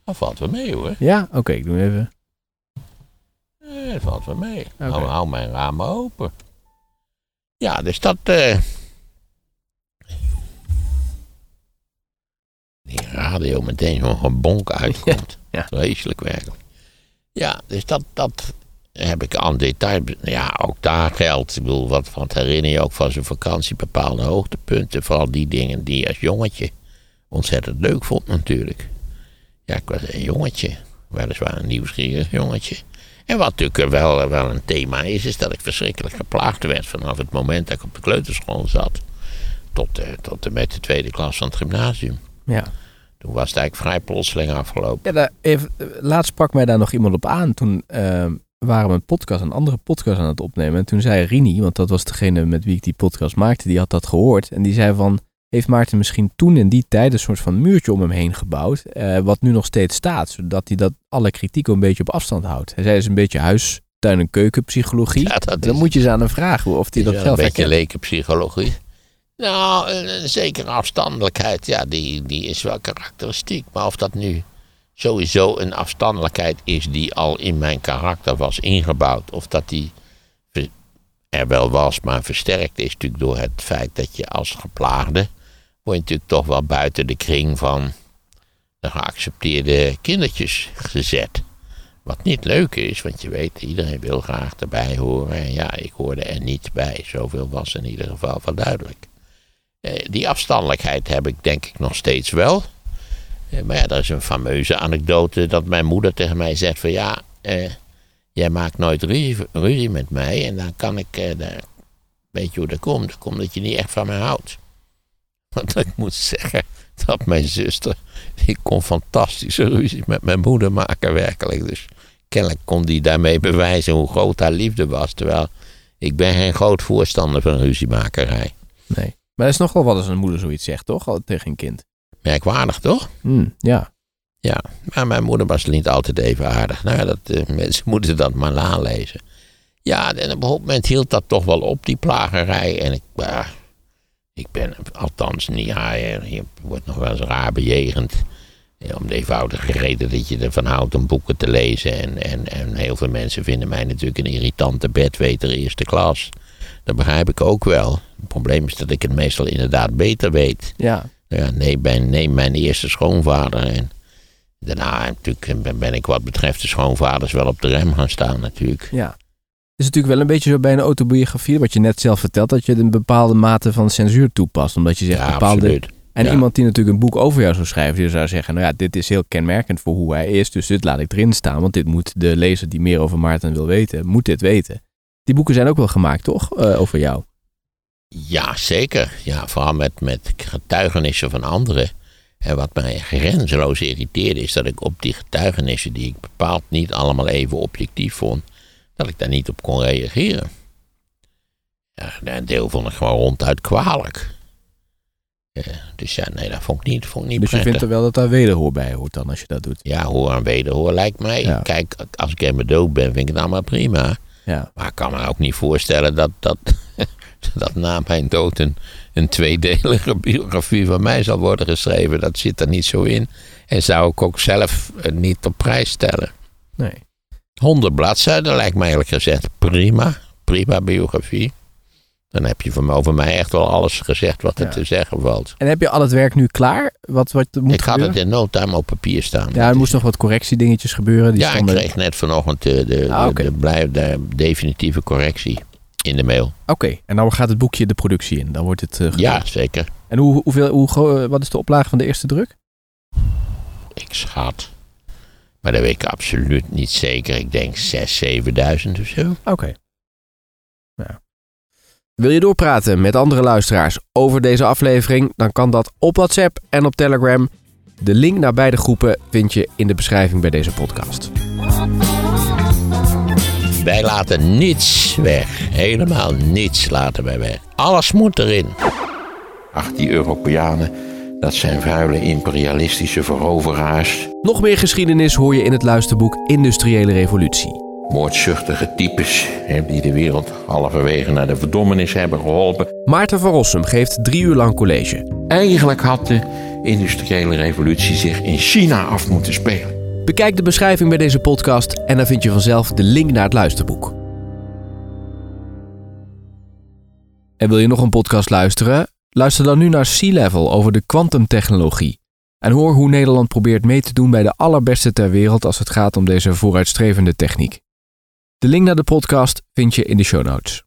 Dat valt wel mee hoor. Ja, oké, ik doe even. Eh, Dat valt wel mee. Hou, hou mijn ramen open. Ja, dus dat. eh, Die radio meteen zo'n gebonk uitkomt. Ja, Vreselijk werkelijk. Ja, dus dat, dat heb ik aan detail. Ja, ook daar geldt. Ik bedoel, wat, wat herinner je ook van zo'n vakantie? Bepaalde hoogtepunten. Vooral die dingen die je als jongetje ontzettend leuk vond, natuurlijk. Ja, ik was een jongetje. Weliswaar een nieuwsgierig jongetje. En wat natuurlijk wel, wel een thema is, is dat ik verschrikkelijk geplaagd werd vanaf het moment dat ik op de kleuterschool zat. Tot, eh, tot en met de tweede klas van het gymnasium. Ja. Toen was het eigenlijk vrij plotseling afgelopen. ja daar, even, laatst sprak mij daar nog iemand op aan. Toen eh, waren we een podcast, een andere podcast aan het opnemen. En toen zei Rini, want dat was degene met wie ik die podcast maakte, die had dat gehoord. En die zei van, heeft Maarten misschien toen in die tijd een soort van muurtje om hem heen gebouwd, eh, wat nu nog steeds staat, zodat hij dat alle kritiek een beetje op afstand houdt. Hij zei, is een beetje huis, tuin- en keukenpsychologie. Ja, dat Dan is- moet je ze aan hem vragen of hij dat zelf een beetje herkent. lekenpsychologie. Nou, een, zekere afstandelijkheid, ja, die, die is wel karakteristiek. Maar of dat nu sowieso een afstandelijkheid is die al in mijn karakter was ingebouwd, of dat die er wel was, maar versterkt is natuurlijk door het feit dat je als geplaagde, word je natuurlijk toch wel buiten de kring van de geaccepteerde kindertjes gezet. Wat niet leuk is, want je weet, iedereen wil graag erbij horen. En ja, ik hoorde er niet bij. Zoveel was in ieder geval wel duidelijk. Eh, die afstandelijkheid heb ik denk ik nog steeds wel. Eh, maar ja, er is een fameuze anekdote dat mijn moeder tegen mij zegt van ja, eh, jij maakt nooit ruzie, met mij. En dan kan ik, eh, dan- weet je hoe dat komt? Dat komt dat je niet echt van mij houdt. Want ik moet zeggen dat mijn zuster, die kon fantastische ruzie met mijn moeder maken werkelijk. Dus kennelijk kon die daarmee bewijzen hoe groot haar liefde was. Terwijl ik ben geen groot voorstander van ruziemakerij. Nee. Maar dat is nog wel wat als een moeder zoiets zegt, toch? Tegen een kind. Merkwaardig toch? Hmm, ja. Ja, maar mijn moeder was niet altijd even aardig. Nou ja, dat, eh, mensen moeten dat maar nalezen. Ja, en op een moment hield dat toch wel op, die plagerij. En ik, ja, ik ben althans niet ja, je wordt nog wel eens raar bejegend. Om de eenvoudige reden dat je ervan houdt om boeken te lezen. En, en, en heel veel mensen vinden mij natuurlijk een irritante bedweter eerste klas. Dat begrijp ik ook wel. Het probleem is dat ik het meestal inderdaad beter weet. Ja. Ja, nee, ben, neem mijn eerste schoonvader. En daarna natuurlijk ben- ik wat betreft de schoonvaders wel op de rem gaan staan natuurlijk. Ja. Het is natuurlijk wel een beetje zo bij een autobiografie, wat je net zelf vertelt, dat je een bepaalde mate van censuur toepast. Omdat je zegt Ja, bepaalde. absoluut. En Ja. iemand die natuurlijk een boek over jou zou schrijven, die zou zeggen: Nou ja, dit is heel kenmerkend voor hoe hij is, dus dit laat ik erin staan. Want dit moet de lezer die meer over Maarten wil weten, moet dit weten. Die boeken zijn ook wel gemaakt, toch? Eh, over jou. Ja, zeker. Ja, vooral met, met getuigenissen van anderen. En wat mij grenzeloos irriteerde is dat ik op die getuigenissen, die ik bepaald niet allemaal even objectief vond, dat ik daar niet op kon reageren. Ja, een deel vond ik gewoon ronduit kwalijk. Ja, dus ja, nee, dat vond ik niet, vond ik niet Dus je vindt er wel dat daar wederhoor bij hoort dan als je dat doet. Ja, hoor en wederhoor lijkt mij. Ja. Kijk, als ik helemaal dood ben, vind ik het allemaal prima. Ja. Maar ik kan me ook niet voorstellen dat, dat dat na mijn dood een, een tweedelige biografie van mij zal worden geschreven. Dat zit er niet zo in. En zou ik ook zelf eh, niet op prijs stellen. Nee. 100 bladzijden lijkt mij eerlijk gezegd prima. Prima biografie. Dan heb je van over mij echt wel alles gezegd wat er Ja. te zeggen valt. En heb je al het werk nu klaar? Wat, wat moet ik had gebeuren? het in no time op papier staan. Ja, er moest nog wat correctiedingetjes gebeuren. Die ja, ik kreeg net vanochtend de, de, Ah, de- definitieve correctie in de mail. Oké, en dan gaat het boekje de productie in. Dan wordt het eh, gedrukt. Ja, zeker. En hoe, hoeveel, hoe, gro- wat is de oplage van de eerste druk? Ik schat. Maar dat weet ik absoluut niet zeker. Ik denk 6.000, 7.000 of zo. Oké. Wil je doorpraten met andere luisteraars over deze aflevering? Dan kan dat op WhatsApp en op Telegram. De link naar beide groepen vind je in de beschrijving bij deze podcast. Wij laten niets weg. Helemaal niets laten wij weg. Alles moet erin. Ach, die Europeanen, dat zijn vuile imperialistische veroveraars. Nog meer geschiedenis hoor je in het luisterboek Industriële Revolutie. Moordzuchtige types hè, die de wereld halverwege naar de verdommenis hebben geholpen. Maarten van Rossum geeft drie uur lang college. Eigenlijk had de industriële revolutie zich in China af moeten spelen. Bekijk de beschrijving bij deze podcast en dan vind je vanzelf de link naar het luisterboek. En wil je nog een podcast luisteren? Luister dan nu naar Sea Level over de kwantumtechnologie. En hoor hoe Nederland probeert mee te doen bij de allerbeste ter wereld als het gaat om deze vooruitstrevende techniek. De link naar de podcast vind je in de show notes.